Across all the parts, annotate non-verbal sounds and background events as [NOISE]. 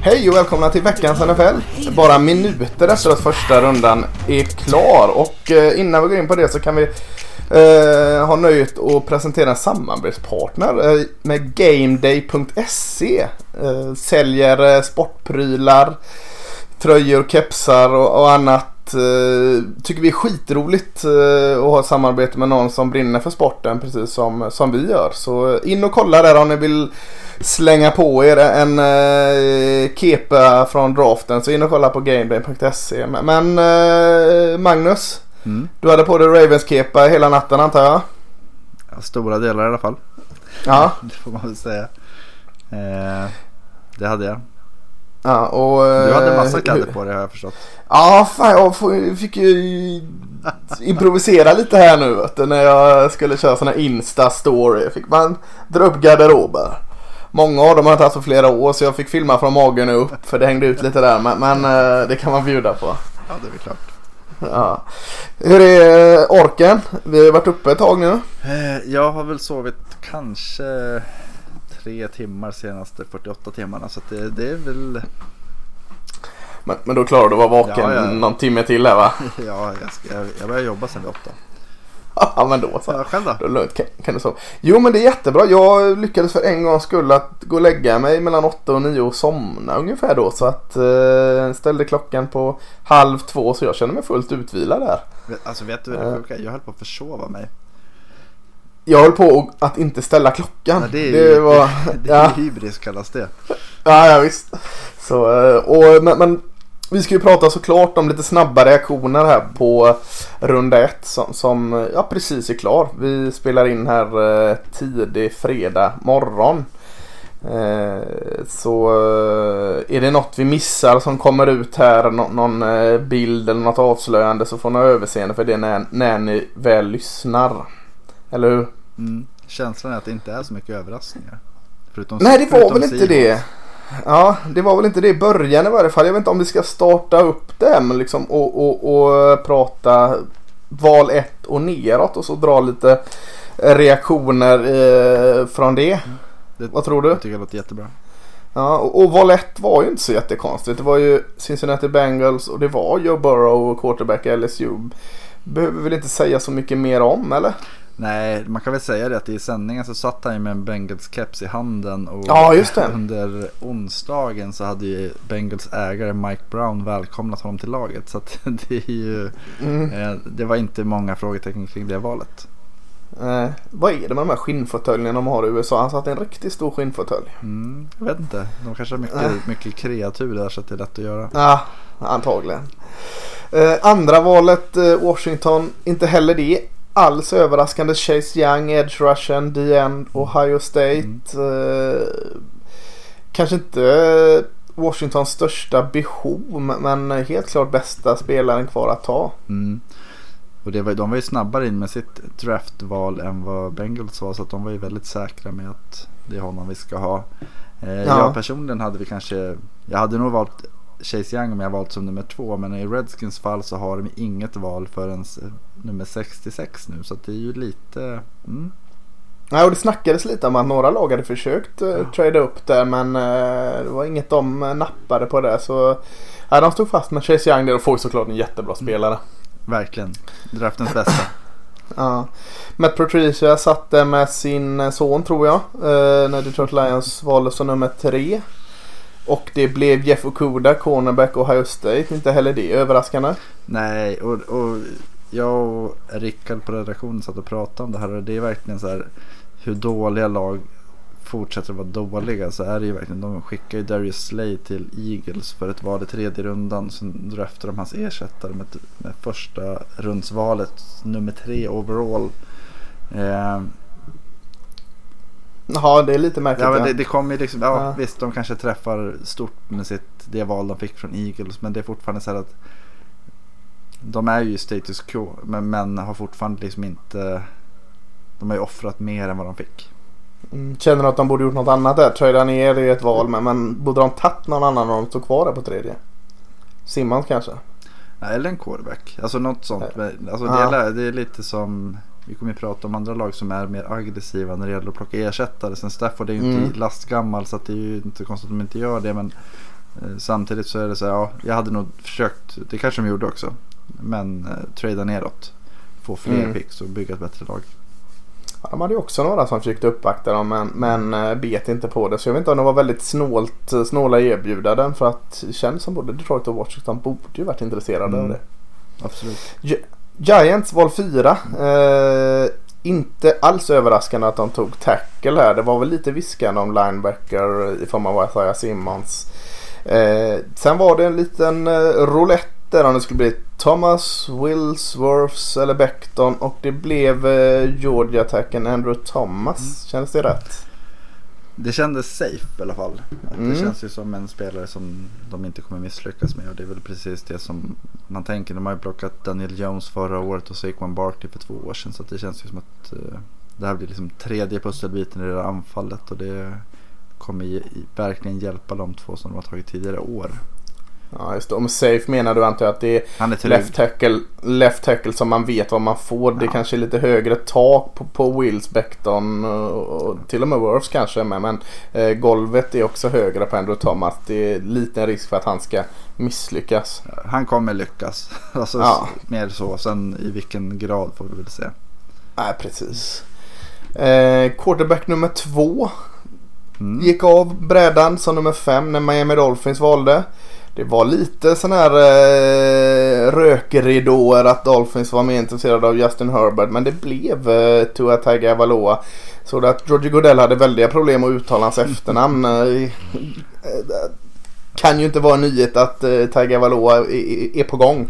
Hej och välkomna till veckans NFL. Bara minuter efter att första rundan är klar. Och eh, innan vi går in på det så kan vi eh, ha nöjet att presentera en samarbetspartner eh, med GameDay.se. Eh, säljer eh, sportprylar, tröjor, kepsar och, och annat. Eh, tycker vi är skitroligt eh, att ha ett samarbete med någon som brinner för sporten precis som, som vi gör. Så in och kolla där om ni vill slänga på er en eh, kepa från draften så in och kolla på gameday.se. Men, Magnus, Mm. du hade på dig Ravens kepa hela natten antar jag? Ja, stora delar i alla fall. Ja. [LAUGHS] Det får man väl säga. Eh, det hade jag. Ja och, Du hade eh, massa kläder på dig har jag förstått. Ja, fan jag fick ju improvisera lite här nu vet du, när jag skulle köra här Insta-story. Fick man dra upp garderober. Många av dem har jag inte haft på flera år så jag fick filma från magen och upp för det hängde ut lite där. Men, men eh, det kan man bjuda på. Ja, det är väl klart. Ja. Hur är eh, orken? Vi har varit uppe ett tag nu. Jag har väl sovit kanske tre timmar senaste 48 timmarna. Så det, det är väl... Men, men då klarar du att vara vaken Ja, ja. någon timme till här va? [LAUGHS] Ja, jag, ska, jag, jag börjar jobba sen vid åtta. Ja men då så. Ja, själv då? Då lugnt. Kan, kan du sova? Jo men det är jättebra. Jag lyckades för en gång skull att gå och lägga mig mellan 8 och 9 och somna ungefär då. Så att eh, ställde klockan på halv två så jag känner mig fullt utvilad där. Alltså vet du vad det sjuka är? Jag höll på att försova mig. Jag höll på att inte ställa klockan. Ja, det är ju var, det, [LAUGHS] det är ja, hybris kallas det. ja, ja visst. Så, eh, och, men, men vi ska ju prata såklart om lite snabba reaktioner här på runda ett som, som ja, precis är klar. Vi spelar in här eh, tidig fredag morgon. Eh, så eh, är det något vi missar som kommer ut här, nå- någon eh, bild eller något avslöjande så får ni överseende för det när, när ni väl lyssnar. Eller hur? Mm. Känslan är att det inte är så mycket överraskningar. Förutom, Nej det var väl inte Simons. det. Ja det var väl inte det i början i varje fall. Jag vet inte om vi ska starta upp det men liksom och, och, och prata val 1 och neråt och så dra lite reaktioner eh, från det. Det, Vad tror du? Jag tycker det låter jättebra. Ja, och, och val 1 var ju inte så jättekonstigt. Det var ju Cincinnati Bengals och det var Joe Burrow och quarterback LSU. Behöver väl inte säga så mycket mer om eller? Nej, man kan väl säga det att i sändningen så satt han ju med en Bengals keps i handen. Och Ja, under onsdagen så hade ju Bengals ägare Mike Brown välkomnat honom till laget. Så [LAUGHS] det är ju, Mm. eh, det var inte många frågetecken kring det valet. Eh, vad är det med de här skinnfåtöljerna de har i USA? Han satt i en riktigt stor skinnfåtölj. Mm, jag vet inte, de kanske har mycket, Nej. mycket kreatur där så att det är lätt att göra. Ja, antagligen. Eh, andra valet eh, Washington, inte heller det alls överraskande. Chase Young, Edge Russian, DN, Ohio State. Eh, kanske inte Washingtons största behov men helt klart bästa spelaren kvar att ta. Mm. Och det var, de var ju snabbare in med sitt draftval än vad Bengals var. Så att de var ju väldigt säkra med att det är honom vi ska ha. Eh, Ja. Jag personligen hade vi kanske, jag hade nog valt Chase Young om jag valt som nummer två. Men i Redskins fall så har de inget val förrän s- nummer 66 nu. Så det är ju lite, mm, Ja, och det snackades lite om att några lag hade försökt uh, trada upp där men eh, det var inget de eh, nappade på det. Så ja, de stod fast med Chase Young där och får såklart en jättebra spelare. verkligen draftens bästa. [LAUGHS] Ja. Matt Patricia satt där med sin eh, son tror jag. Eh, när Detroit Lions valde som nummer tre. Och det blev Jeff Okuda, cornerback Ohio State. Inte heller det överraskande. Nej, och, och jag och Rickard på redaktionen satt och pratade om det här och det är verkligen så här hur dåliga lag fortsätter att vara dåliga så är det ju verkligen. De skickar ju Darius Slay till Eagles för ett val i tredje rundan. Sen draftar de hans ersättare med, med första rundsvalet nummer tre overall. Eh, Ja, det är lite märkligt. Ja, men det, det kommer ju liksom, ja, Ja. visst de kanske träffar stort med sitt, det val de fick från Eagles. Men det är fortfarande så här att de är ju status quo. Men, men har fortfarande liksom inte, de har ju offrat mer än vad de fick. Mm, Känner du att de borde gjort något annat där? Trada ner är ett val men, men borde de tagit någon annan om de stod kvar där på tredje? Simmons kanske? Eller en quarterback. Alltså något sånt. Alltså, det, är, det är lite som, vi kommer ju prata om andra lag som är mer aggressiva när det gäller att plocka ersättare. Sen Stafford är ju inte Mm. lastgammal så att det är ju inte konstigt att de inte gör det. Men eh, samtidigt så är det så här, ja, jag hade nog försökt, det kanske de gjorde också. Men eh, trada neråt. Få fler Mm. picks och bygga ett bättre lag. Ja, de hade ju också några som försökte uppvakta dem men, men eh, bet inte på det. Så jag vet inte om de var väldigt snålt, eh, snåla erbjudanden för att det känns som både Detroit och Washington borde ju varit intresserade Mm. av det. Absolut. Giants val 4. Eh, inte alls överraskande att de tog tackle här. Det var väl lite viskande om linebacker i form av Isaiah Simmons. Eh, sen var det en liten eh, roulette där om det skulle bli Thomas, Wills, Worths eller Beckton och det blev eh, Georgia-attacken Andrew Thomas. Kändes det rätt? Det kändes safe i alla fall. Mm. Det känns ju som en spelare som de inte kommer misslyckas med. Och det är väl precis det som man tänker. De har ju plockat Daniel Jones förra året och Saquon Barkley för två år sedan. Så att det känns ju som att eh, det här blir liksom tredje pusselbiten i det där anfallet. Och det kommer ge, verkligen hjälpa de två som de har tagit tidigare år. Ja just det. Och med safe menar du antar jag att det är Han är left tackle, left tackle som man vet vad man får. Det Ja. kanske är lite högre tak på, på Wills, Beckton och, och till och med Worths kanske. Men, men eh, golvet är också högre på Andrew Thomas. Det är liten risk för att han ska misslyckas. Han kommer lyckas. [LAUGHS] Alltså Ja. mer så. Sen i vilken grad får vi väl se. Nej precis. Eh, quarterback nummer två Mm. gick av brädan som nummer fem när Miami Dolphins valde. Det var lite sån här eh, rökridåer att Dolphins var mer intresserade av Justin Herbert men det blev eh, Tua Tagovailoa. Så att Georgie Godell hade väldiga problem att uttala hans efternamn. Eh, eh, kan ju inte vara en nyhet att eh, Tagovailoa är, är på gång.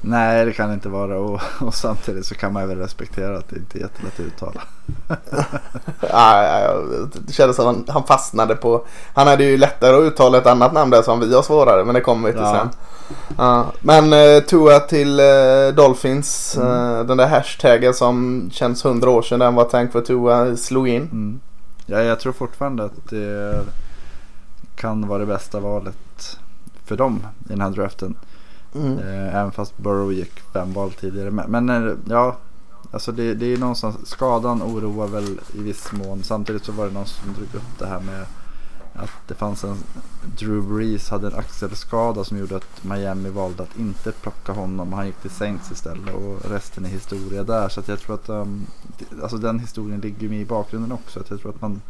Nej det kan det inte vara. Och, och samtidigt så kan man väl respektera att det inte är jättelätt att uttala. [LAUGHS] Ja, det kändes som han, han fastnade på... Han hade ju lättare att uttala ett annat namn där som vi har svårare men det kommer vi till Ja. sen. Ja, men uh, Tua till eh, Dolphins. eh, den där hashtaggen som känns hundra år sedan den var tänkt för Tua slog in. Mm. Ja, jag tror fortfarande att det kan vara det bästa valet för dem i den här draften. Mm. Eh, även fast Burrow gick fem val tidigare. Men, eh, ja, alltså det, det är någonstans, skadan oroar väl i viss mån. Samtidigt så var det någon som drog upp det här med att det fanns en, Drew Brees hade en axelskada som gjorde att Miami valde att inte plocka honom. Han gick till Saints istället och resten är historia där. Så att jag tror att um, alltså den historien ligger med i bakgrunden också. Att jag tror att man,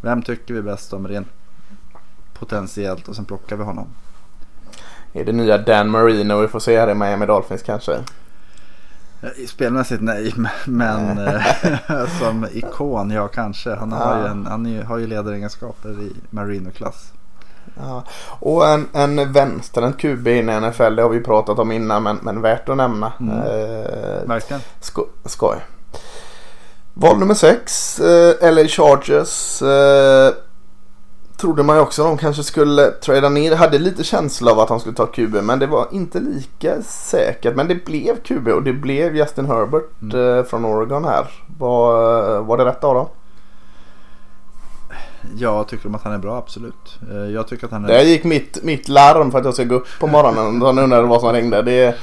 vem tycker vi bäst om rent potentiellt och sen plockar vi honom. Är det nya Dan Marino vi får se här i Miami Dolphins kanske? Eh, Spelmässigt nej, [LAUGHS] men- eh, [LAUGHS] som ikon ja kanske. Han har ju, Ja. en, han ju- har ju ledaregenskaper i Marino-klass. Ja. Och en, en vänsterhänt QB in i NFL det har vi pratat om innan men, men värt att nämna. Mm. Eh, Verkligen. Sko skoj. Val nummer 6, eh, LA Chargers. Eh, trodde man ju också de kanske skulle trada ner. Hade lite känsla av att de skulle ta QB men det var inte lika säkert. Men det blev QB och det blev Justin Herbert eh, från Oregon här. Var, var det rätt av dem? Jag tycker om att han är bra, absolut. Eh, Jag tycker att han är... Där gick mitt, mitt larm för att jag ska gå upp på morgonen. [LAUGHS] De undrade vad som ringde. Det, är-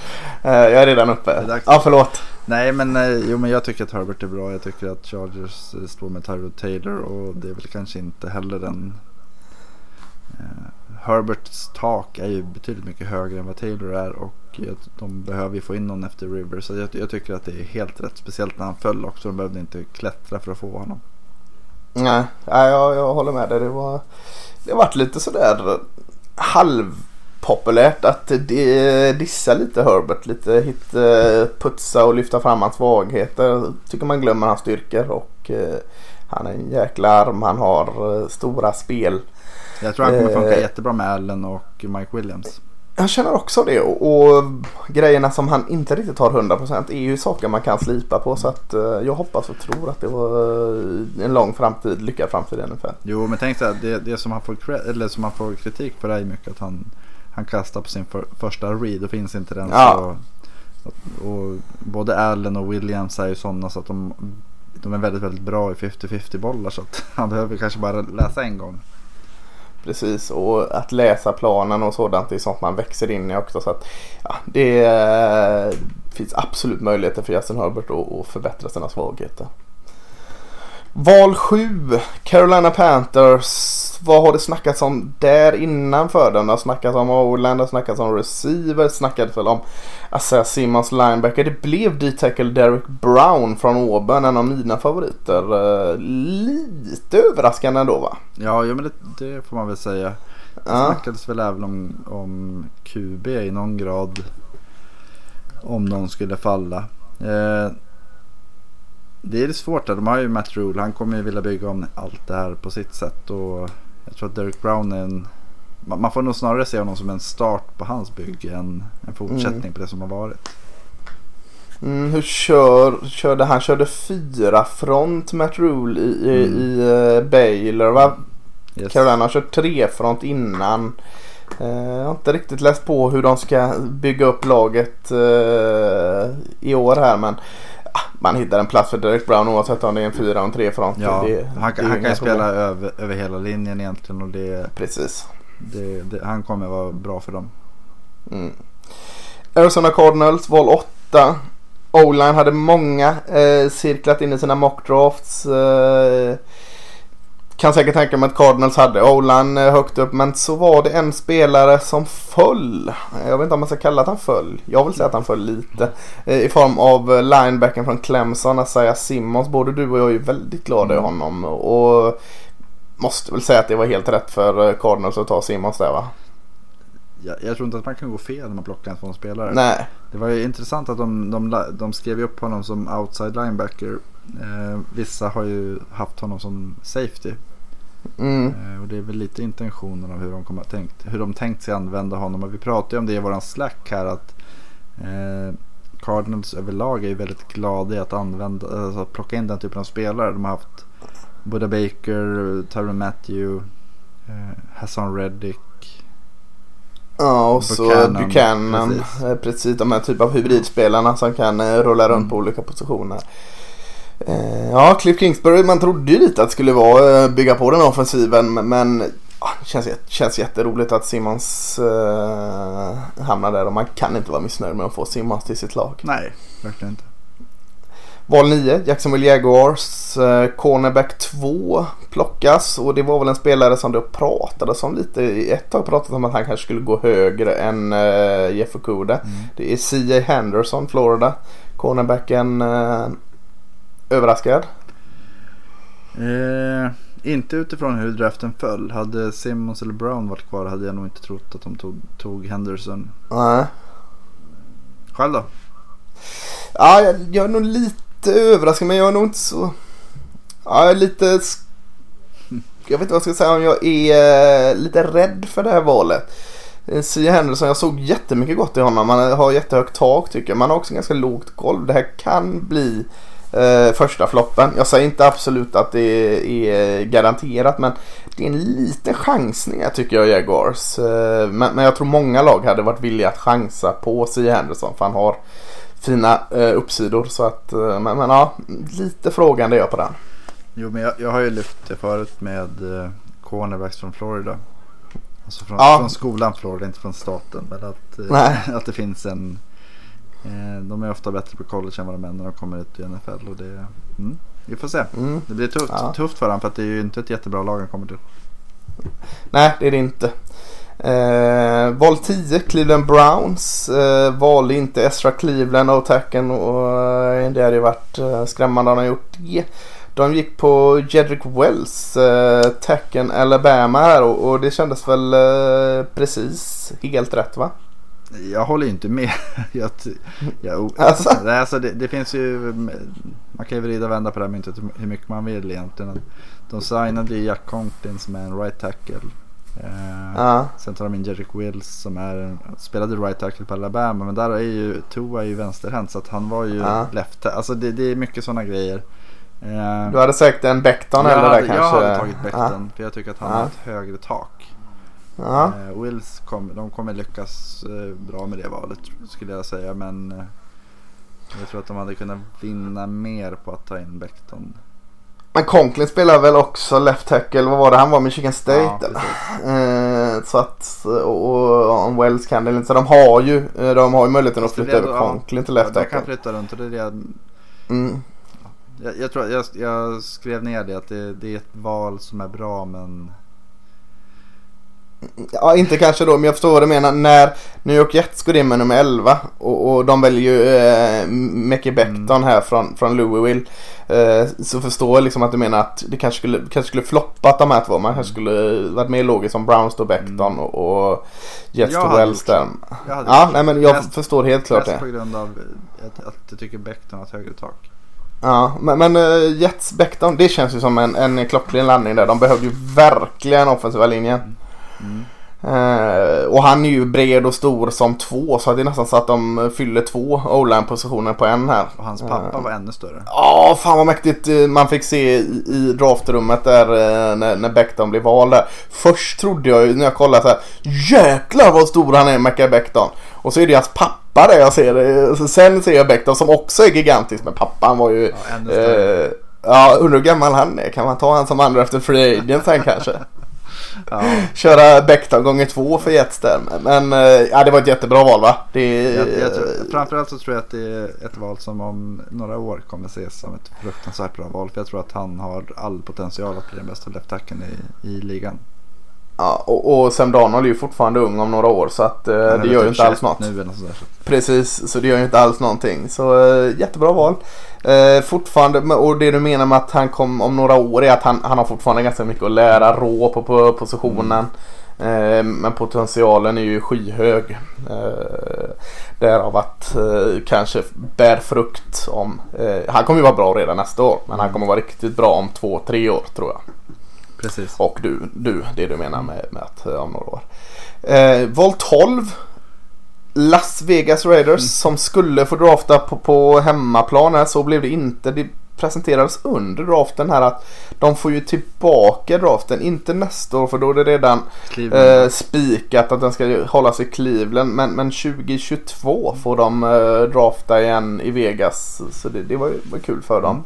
eh, jag är redan uppe. Ja, förlåt. Nej men, eh, jo, men jag tycker att Herbert är bra. Jag tycker att Chargers eh, står med Tyrod Taylor och det är väl kanske inte heller den... Eh, Herberts tak är ju betydligt mycket högre än vad Taylor är och de behöver ju få in någon efter River. Så jag, jag tycker att det är helt rätt. Speciellt när han föll också. De behövde inte klättra för att få honom. Nej, jag, jag håller med dig. Det var det har varit lite sådär halvpopulärt att de, dissa lite Herbert. Lite hit, eh, putsa och lyfta fram hans svagheter. Tycker man glömmer hans styrkor och eh, han är en jäkla arm. Han har stora spel. Jag tror han kommer funka Eh. jättebra med Allen och Mike Williams. Jag känner också det och, och grejerna som han inte riktigt har 100% är ju saker man kan slipa på så att eh, jag hoppas och tror att det var eh, en lång framtid, lyckad framtid NFL. Jo, men tänk så här, det, det som, han får, eller som han får kritik för är mycket att han, han kastar på sin för, första read och finns inte den. Ja. Så, och, och både Allen och Williams är ju sådana så att de, de är väldigt, väldigt bra i 50-50 bollar så att [LAUGHS] han behöver kanske bara läsa en gång. Precis och att läsa planen och sådant är sånt man växer in i också så att ja, det eh, finns absolut möjligheter för Justin Herbert att, att förbättra sina svagheter. Val 7, Carolina Panthers. Vad har det snackats om där innanför den? Det har snackats om O-line, det har snackats om receiver, snackades väl om Asa Simmons linebacker. Det blev D-tackle Derek Brown från Auburn, en av mina favoriter. Eh, Lite överraskande ändå va? Ja, jo, men det, det får man väl säga. Det Ja. snackades väl även om, om QB i någon grad. Om någon skulle falla. Eh, det är svårt där. De har ju Matt Rule. Han kommer ju vilja bygga om allt det här på sitt sätt. Och jag tror att Derek Brown är en... Man får nog snarare se honom som en start på hans bygge än en fortsättning på det som har varit. Mm, hur kör, körde han? körde fyra front Matt Rule i, i, Mm. i uh, Baylor va? Yes. Carolina har kört tre front innan. Eh, jag har inte riktigt läst på hur de ska bygga upp laget eh, i år här men man hittar en plats för Derek Brown oavsett om det är en fyra och en tre front. Ja, det, han, det han kan ju spela över, över hela linjen egentligen. Och det, Precis. det, han kommer vara bra för dem. Mm. Arizona Cardinals val 8. O-line hade många eh, cirklat in i sina mock drafts. Eh, kan säkert tänka mig att Cardinals hade O-line eh, högt upp men så var det en spelare som föll. Jag vet inte om man ska kalla att han föll. Jag vill säga att han föll lite. Eh, I form av eh, linebacken från Clemson, Isaiah Simmons. Både du och jag är väldigt glada i honom. Och måste väl säga att det var helt rätt för Cardinals att ta Simmons där va? Jag, jag tror inte att man kan gå fel när man plockar en sån spelare. Nej. Det var ju intressant att de, de, de skrev upp honom som outside linebacker. Eh, vissa har ju haft honom som safety. Mm. Eh, och det är väl lite intentionen av hur de, kommer att tänkt, hur de tänkt sig använda honom. Och vi pratade ju om det i våran slack här att eh, Cardinals överlag är ju väldigt glada i att använda, alltså att plocka in den typen av spelare. De har haft Buda Baker, Tyron Matthew, eh, Hassan Reddick. Ja, och så Buchanan, Buchanan. precis. Precis. precis de här typ av hybridspelarna som kan eh, rulla runt på olika positioner. Eh, ja, Cliff Kingsbury, man trodde ju lite att det skulle vara eh, bygga på den offensiven men, ja, det känns, känns jätteroligt att Simmons eh, hamnar där och man kan inte vara missnöjd med att få Simmons till sitt lag. Nej, verkligen inte. Val 9, Jacksonville Jaguars. Eh, cornerback 2 plockas och det var väl en spelare som det pratades om lite. I ett tag pratades om att han kanske skulle gå högre än eh, Jeff Okuda. Det är C.J. Henderson, Florida. Cornerbacken eh, överraskad. Eh, inte utifrån hur draften föll. Hade Simmons eller Brown varit kvar hade jag nog inte trott att de tog, tog Henderson. Nej. Själv då? Ja, jag, jag är nog lite överraskad men jag är nog inte så... Ja, jag är lite... Jag vet inte vad jag ska säga om jag är eh, lite rädd för det här valet. Sia Henderson, jag såg jättemycket gott i honom. Han har jättehögt tak tycker jag. Man har också ganska lågt golv. Det här kan bli eh, första floppen. Jag säger inte absolut att det är, garanterat men det är en liten chansning här tycker jag Jaguars. Eh, men, men jag tror många lag hade varit villiga att chansa på Sia Henderson för han har fina eh, uppsidor. Så att, eh, men, men ja, lite frågande är jag på den. Jo men jag, jag har ju lyft det förut med eh, cornerbacks från Florida. Alltså från, Ja. från skolan Florida, inte från staten. Men att, eh, [LAUGHS] att det finns en... Eh, de är ofta bättre på college än vad de är när de kommer ut i NFL. Och det, mm, vi får se. Mm. Det blir tufft, Ja. tufft för honom för att det är ju inte ett jättebra lag han kommer till. Nej, det är det inte. Eh, val 10, Cleveland Browns. Eh, valde inte Ezra Cleveland och tacken och det hade ju varit eh, skrämmande om de gjort det. De gick på Jedrick Wells, eh, tacken Alabama här och, och det kändes väl eh, precis helt rätt va? Jag håller inte med. [LAUGHS] jag, jag, [LAUGHS] Alltså? Alltså det, det finns ju, man kan ju vrida och vända på det här myntet hur mycket man vill egentligen. De signade ju Jack Conklin som är en right tackle. Ja. Sen tar de in Jedrick Wills som är, spelade right tackle på Alabama. Men där är ju Tua ju vänsterhänt så att han var ju Ja. left. Alltså det, det är mycket sådana grejer. Eh, Du hade sagt en Becton jag, eller hade, där kanske? jag hade tagit Becton för jag tycker att han har ett högre tak. Eh, Wills kom, de kommer lyckas bra med det valet skulle jag säga. Men jag tror att de hade kunnat vinna mer på att ta in Becton. Men Conklin spelar väl också left tackle? Vad var det? Han var Michigan State Ja. Eh, så att, och, om Wells kan det inte. Så de har ju, eh, de har ju möjligheten att flytta över Conklin till Ja, left de kan tackle. flytta runt och det är det jag, Mm. jag, jag tror jag, jag skrev ner det att det, det är ett val som är bra men Ja, inte kanske då, men jag förstår vad du menar. När New York Jets går in med nummer 11 och, och de väljer ju eh, Mickey Becton Mm. här från, från Louisville. Eh, så förstår jag liksom att du menar att det kanske skulle, kanske skulle floppat de här två. Man kanske skulle varit mer logiskt om Browns då Becton och, och Jets Jag hade Wells där. Ja, nej men jag Mest- förstår helt klart det. på grund av att, att jag tycker Becton har ett högre tak. Ja, men, men uh, Jets Becton, det känns ju som en, en klockren landning där. De behövde ju verkligen offensiva linjen. Mm. Eh, och han är ju bred och stor som två så det är nästan så att de fyller två o positioner på en här. Och hans pappa Eh, var ännu större. Ja, fan vad mäktigt eh, man fick se i, i draftrummet där när, när Becton blev vald där. Först trodde jag ju när jag kollade så här, jäklar vad stor han är Mackay Becton. Och så är det hans pappa där jag ser det. Sen ser jag Becton som också är gigantisk men pappan var ju... Ja, ännu större. Ja, undrar hur gammal han är. Kan man ta han som andra efter free agent sen kanske? Ja, Köra Becton gånger två för Jets där. Men eh, ja, det var ett jättebra val va? Det, jag, jag tror, framförallt så tror jag att det är ett val som om några år kommer ses som ett fruktansvärt bra val. För jag tror att han har all potential att bli den bästa left i, i ligan. Ja, och, och Sam Darnold är ju fortfarande ung om några år så att eh, det gör ju typ inte alls 21 något. Nu eller så. Precis, så det gör ju inte alls någonting. Så eh, jättebra val. Eh, fortfarande, och det du menar med att han kom om några år är att han, han har fortfarande ganska mycket att lära rå på, på positionen. Eh, men potentialen är ju skyhög. Eh, därav att eh, kanske bär frukt om... Eh, han kommer ju vara bra redan nästa år. Men han kommer vara riktigt bra om två, tre år tror jag. Precis. Och du, du det du menar med, med att eh, om några år. Eh, val 12. Las Vegas Raiders som skulle få drafta på, på hemmaplan här, så blev det inte. Det presenterades under draften här att de får ju tillbaka draften, inte nästa år för då är det redan eh, spikat att den ska hållas i Cleveland. Men, men 2022 får de eh, drafta igen i Vegas. Så det, det var, ju- var kul för dem.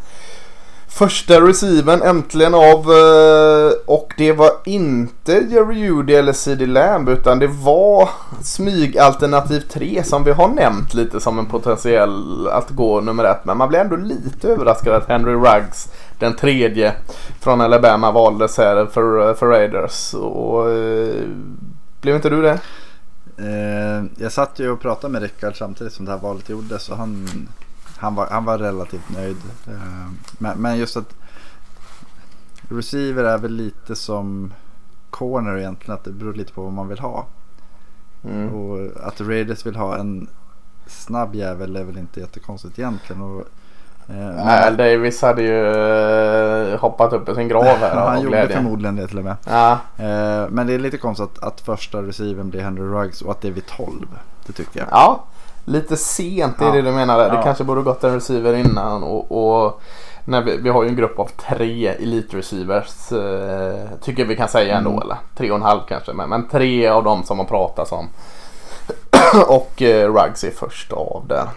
Första receiven äntligen av eh, och det var inte Jerry Judy eller CD Lamb utan det var smygalternativ 3 som vi har nämnt lite som en potentiell att gå nummer ett. Men man blir ändå lite överraskad att Henry Ruggs den tredje från Alabama valdes här för, eh, för Raiders. Och, eh, blev inte du det? Jag satt ju och pratade med Rickard samtidigt som det här valet gjordes och han, han, var, han var relativt nöjd. Eh, men, men just att receiver är väl lite som corner egentligen. Att det beror lite på vad man vill ha. Mm. Och att Raiders vill ha en snabb jävel är väl inte jättekonstigt egentligen. Och, eh, Al Davis hade ju eh, hoppat upp i sin grav här [LAUGHS] han gjorde glädje. förmodligen det till och med. Ja, Eh, men det är lite konstigt att, att första receiven blir Henry Ruggs och att det är vid 12. Det tycker jag. Ja, lite sent är Ja. det du menar. där. Det Ja. kanske borde gått en receiver innan. Och, och när vi, vi har ju en grupp av tre elite receivers. Eh, tycker vi kan säga ändå. Mm. Eller tre och en halv kanske. Men, men tre av dem som har pratats om. [CLEARS THROAT] och eh, Ruggs är först av där.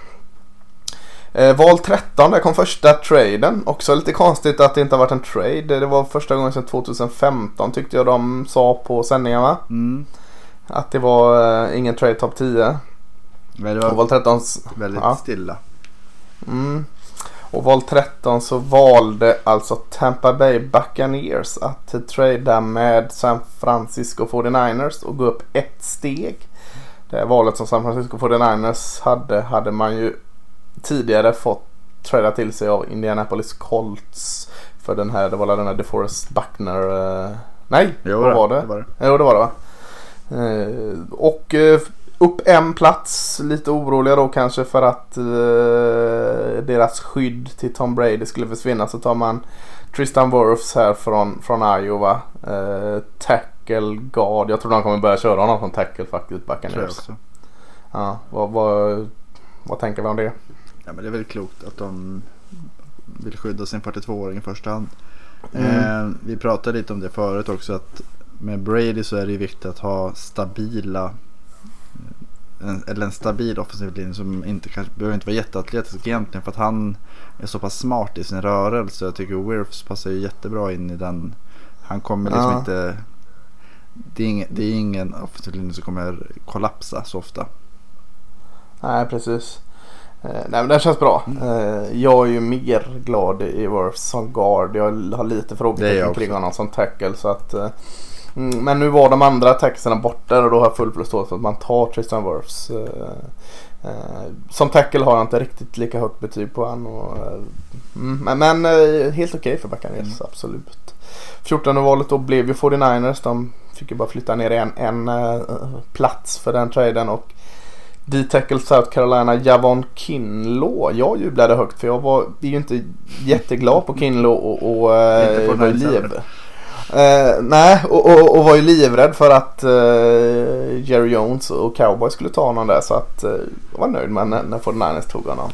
Eh, val 13, där kom första traden. Också lite konstigt att det inte har varit en trade. Det var första gången sedan 2015 tyckte jag de sa på sändningarna. Mm. Att det var eh, ingen trade top 10. Men det var val 13 s- väldigt ja. stilla. Mm. Och val 13 så valde alltså Tampa Bay Buccaneers att trada med San Francisco 49ers och gå upp ett steg. Det valet som San Francisco 49ers hade hade man ju tidigare fått trada till sig av Indianapolis Colts. För den här, det var den här DeForest Buckner. eh, nej, Jo, vad det- var det? det var det. Jo, det var det va? Eh, och eh, upp en plats. Lite oroliga då kanske för att eh, deras skydd till Tom Brady skulle försvinna. Så tar man Tristan Wirfs här från, från Iowa. Eh, tack tackle guard. Jag tror de kommer börja köra honom som tackle faktiskt. Buccaneers. Ja, vad, vad, vad tänker vi om det? Ja, men det är väl klokt att de vill skydda sin 42-åring i första hand. Mm. Eh, vi pratade lite om det förut också att med Brady så är det viktigt att ha stabila en, eller en stabil offensiv linje som inte kanske behöver inte vara jätteatletisk egentligen för att han är så pass smart i sin rörelse. Jag tycker Wirfs passar ju jättebra in i den. Han kommer liksom Ja. inte det är, ingen, det är ingen offensiv linje som kommer kollapsa så ofta. Nej, precis. Eh, nej, men det känns bra. Mm. Eh, jag är ju mer glad i Worth som guard. Jag har lite frågetecken jag kring honom som tackle. Så att, eh, mm, men nu var de andra tacklesarna borta och då har jag full förståelse för att man tar Tristan Wirfs. Eh, eh, som tackle har jag inte riktigt lika högt betyg på han. Och, eh, mm, men men eh, helt okej för Buccaneers, absolut. 14 valet då blev ju 49ers. De fick ju bara flytta ner en, en eh, plats för den traden. Och D-tackle South Carolina Javon Kinlaw. Jag jublade högt för jag var ju inte jätteglad på Kinlaw och, och Inte på var liv. Eh, nej, och, och, och var ju livrädd för att eh, Jerry Jones och Cowboy skulle ta honom där. Så att eh, jag var nöjd med när, när 49ers tog honom.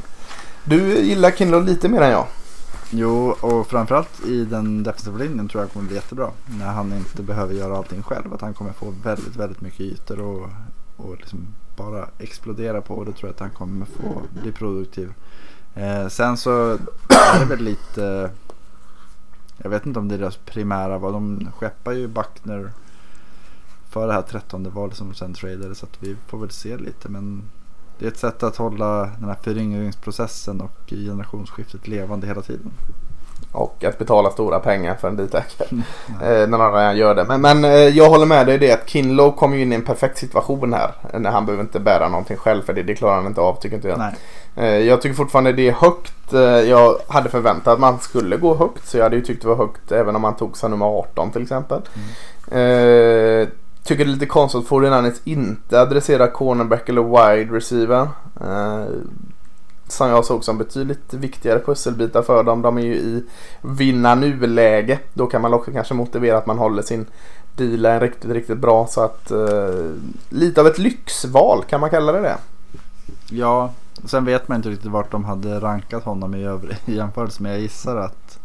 Du gillar Kinlaw lite mer än jag. Jo, och framförallt i den defensiva linjen tror jag kommer bli jättebra. När han inte behöver göra allting själv. Att han kommer få väldigt, väldigt mycket ytor och, och liksom bara explodera på. Och då tror jag att han kommer få bli produktiv. Eh, sen så är det väl lite... Jag vet inte om det är deras primära val. De skeppar ju Buckner för det här trettonde valet som de sen tradade. Så att vi får väl se lite. Men det är ett sätt att hålla den här föryngringsprocessen och generationsskiftet levande hela tiden. Och att betala stora pengar för en D-tackle. [LAUGHS] eh, när någon redan gör det. Men, men eh, jag håller med dig i det att Kinlow kommer ju in i en perfekt situation här. När han behöver inte bära någonting själv för det, det klarar han inte av tycker inte jag. Eh, jag tycker fortfarande det är högt. Eh, jag hade förväntat att man skulle gå högt. Så jag hade ju tyckt det var högt även om man tog sig nummer 18 till exempel. Eh, tycker det är lite konstigt att 49ers inte adresserar cornerback eller wide receiver. Som jag såg som betydligt viktigare pusselbitar för dem. De är ju i vinna nu-läge. Då kan man också kanske motivera att man håller sin dealen riktigt, riktigt bra. Så att eh, lite av ett lyxval kan man kalla det det. Ja, sen vet man inte riktigt vart de hade rankat honom i, övrig, i [LAUGHS] jämförelse med. Jag gissar att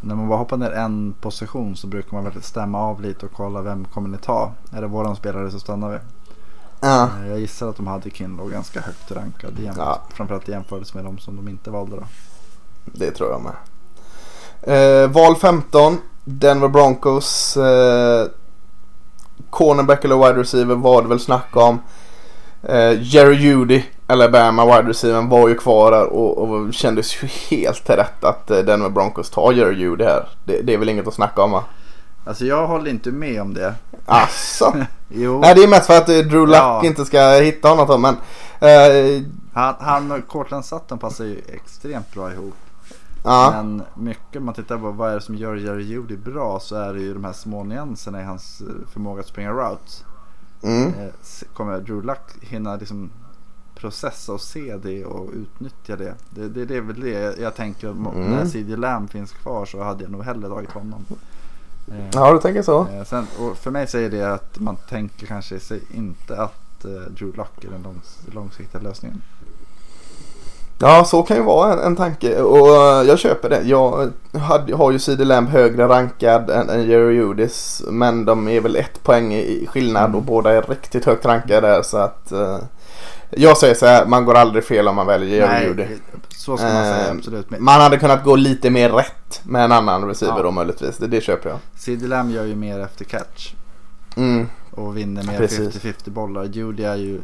när man bara hoppar ner en position så brukar man väl stämma av lite och kolla vem kommer ni ta. Är det våran spelare så stannar vi. Ja. Eh, Jag gissar att de hade Kinlow ganska högt rankad. i jämf- Ja. Framförallt i jämförelse med de som de inte valde då. Det tror jag med. Eh, val 15. Denver Broncos. Eh, cornerback eller wide receiver var det väl snack om. Eh, Jerry Judy, Alabama wide receiver var ju kvar där och, och kändes ju helt rätt att eh, Denver Broncos tar Jerry Judy här. Det, det är väl inget att snacka om va? Alltså jag håller inte med om det. Asså? [LAUGHS] Jo, Nej det är mest för att eh, Drew Luck Ja. inte ska hitta honom men eh, han, han och Cortland Sutton passar ju extremt bra ihop. ja. Men mycket om man tittar på vad är det som gör Jerry Judy bra så är det ju de här små nyanserna i hans eh, förmåga att springa routes. Mm. Eh, Kommer Drew Luck hinna liksom processa och se det och utnyttja det? Det, det, det är väl det jag tänker. Mm. När CD Lamb finns kvar så hade jag nog hellre tagit honom. Eh, ja du tänker så. eh, sen, och för mig säger det att man tänker kanske sig inte att eh, Drew Luck är den långs, långsiktiga lösningen. Ja, så kan ju vara en, en tanke och eh, jag köper det. Jag hade, har ju CD Lamb högre rankad än, än Jerry Judis men de är väl ett poäng i skillnad Mm. och båda är riktigt högt rankade där så att eh, jag säger så här, man går aldrig fel om man väljer Jerry Judy. Så ska man säga Eh, absolut. Men Man hade kunnat gå lite mer rätt med en annan receiver Ja. då möjligtvis. Det, det köper jag. CD Lamb gör ju mer efter catch. Mm. och vinner mer Precis. 50-50 bollar. Judy är ju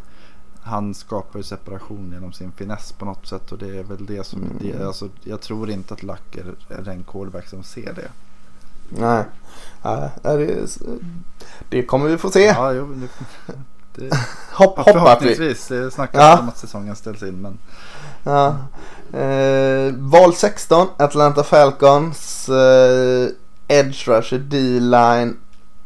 han skapar ju separation genom sin finess på något sätt och det är väl det som Mm. det, alltså, jag tror inte att Luck är, är den quarterback som ser det. Nej. Ja, det, det kommer vi få se. Ja, jo, det, det, [LAUGHS] Hopp, hoppas vi. förhoppningsvis. Det snackas Ja. om att säsongen ställs in men Ja. Eh, val 16, Atlanta Falcons. Eh, edge rusher, D-line.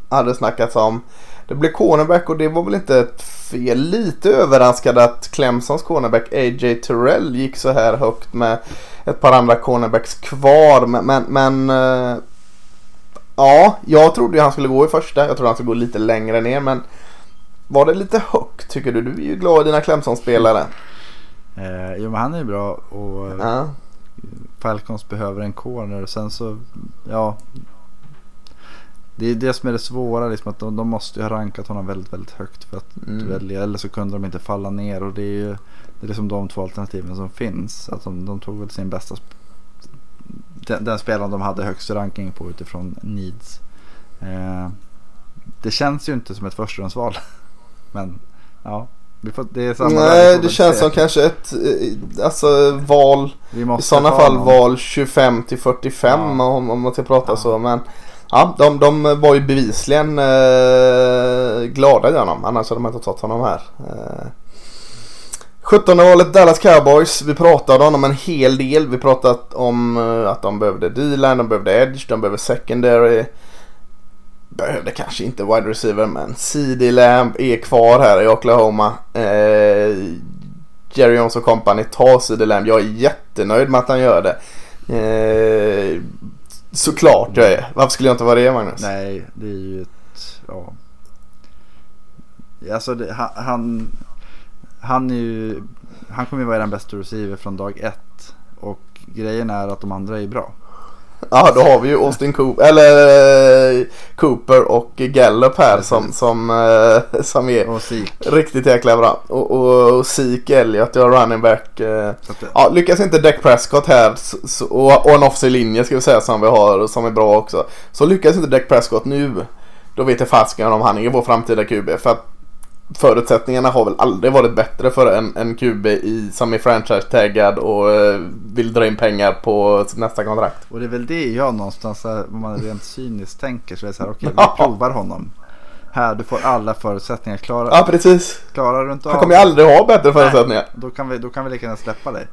Hade snackats om. Det blev cornerback och det var väl inte ett fel. Lite överraskad att Clemsons cornerback A.J. Terrell gick så här högt med ett par andra cornerbacks kvar. Men, men, men eh, Ja, jag trodde ju han skulle gå i första. Jag trodde han skulle gå lite längre ner men var det lite högt tycker du? Du är ju glad i dina Clemson-spelare. Eh, jo men han är ju bra och Ja. Falcons behöver en corner. Sen så, ja. Det är det som är det svåra, liksom, att de, de måste ju ha rankat honom väldigt, väldigt högt för att Mm. välja. Eller så kunde de inte falla ner och det är ju det är liksom de två alternativen som finns. Att de, de tog väl sin bästa, den, den spelaren de hade högst ranking på utifrån needs. Eh, det känns ju inte som ett förstahandsval. [LAUGHS] Men ja, det är samma Nej, det känns som kanske ett eh, alltså, val. I sådana fall någon. val 25 till 45 Ja. om, om man ska prata Ja. så. Men ja, de, de var ju bevisligen eh, glada i honom. Annars hade de inte tagit honom här. Eh, 17 valet Dallas Cowboys. Vi pratade om honom en hel del. Vi pratat om eh, att de behövde D-line, de behövde edge, de behövde secondary. Behövde kanske inte wide receiver men CD Lamb är kvar här i Oklahoma. Eh, Jerry Jones och company tar CD Lamb. Jag är jättenöjd med att han gör det. Eh, såklart jag är. Varför skulle jag inte vara det Magnus? Nej, det är ju ett... Ja. Alltså det, han, han, han är ju... Han kommer ju vara den bästa receiver från dag ett. Och grejen är att de andra är bra. [LAUGHS] Ja, då har vi ju Austin Cooper, eller eh, Cooper och Gallup här som, som, eh, som är Sik. riktigt jäkla bra. Och, och, och Zeke Elliott, jag running back. Eh, ja, lyckas inte Dak Prescott här och, och en offensiv linje ska vi säga som vi har som är bra också. Så lyckas inte Dak Prescott nu, då vet jag fasiken om han är vår framtida QB. För att förutsättningarna har väl aldrig varit bättre för en, en QB i, som är franchise-taggad och eh, vill dra in pengar på nästa kontrakt. och det är väl det jag någonstans, så här, om man rent cyniskt tänker, så är det så här, okej Ja. [LAUGHS] vi provar honom. Här, du får alla förutsättningar. Klarar, Ja, precis. klarar du inte av Han kommer ju aldrig ha bättre förutsättningar. då kan, vi, då kan vi lika gärna släppa dig.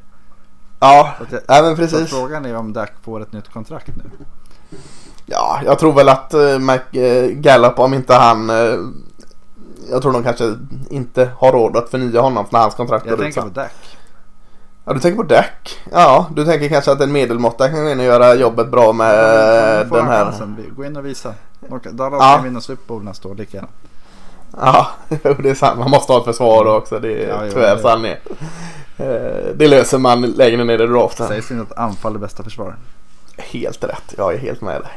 Ja, Så jag- ja men Så precis. frågan är om Dak får ett nytt kontrakt nu. Ja, jag tror väl att uh, Mike eh, Gallup, om inte han... jag tror de kanske inte har råd att förnya honom när hans kontrakt Jag går ut tänker sen. på Dak. Ja, du tänker på Dak? Ja, du tänker kanske att en medelmåtta kan gå in och göra jobbet bra med Ja, den här... chansen. Gå in och visa. Dallas Ja. kan vinna Super Bowl nästa år lika gärna. Ja, [LAUGHS] det är sant. Man måste ha ett försvar också. Det är Ja, jo, tyvärr är. Eh, Det löser man längre ner i draften. Sägs inte att anfall är bästa försvar. Helt rätt, jag är helt med dig.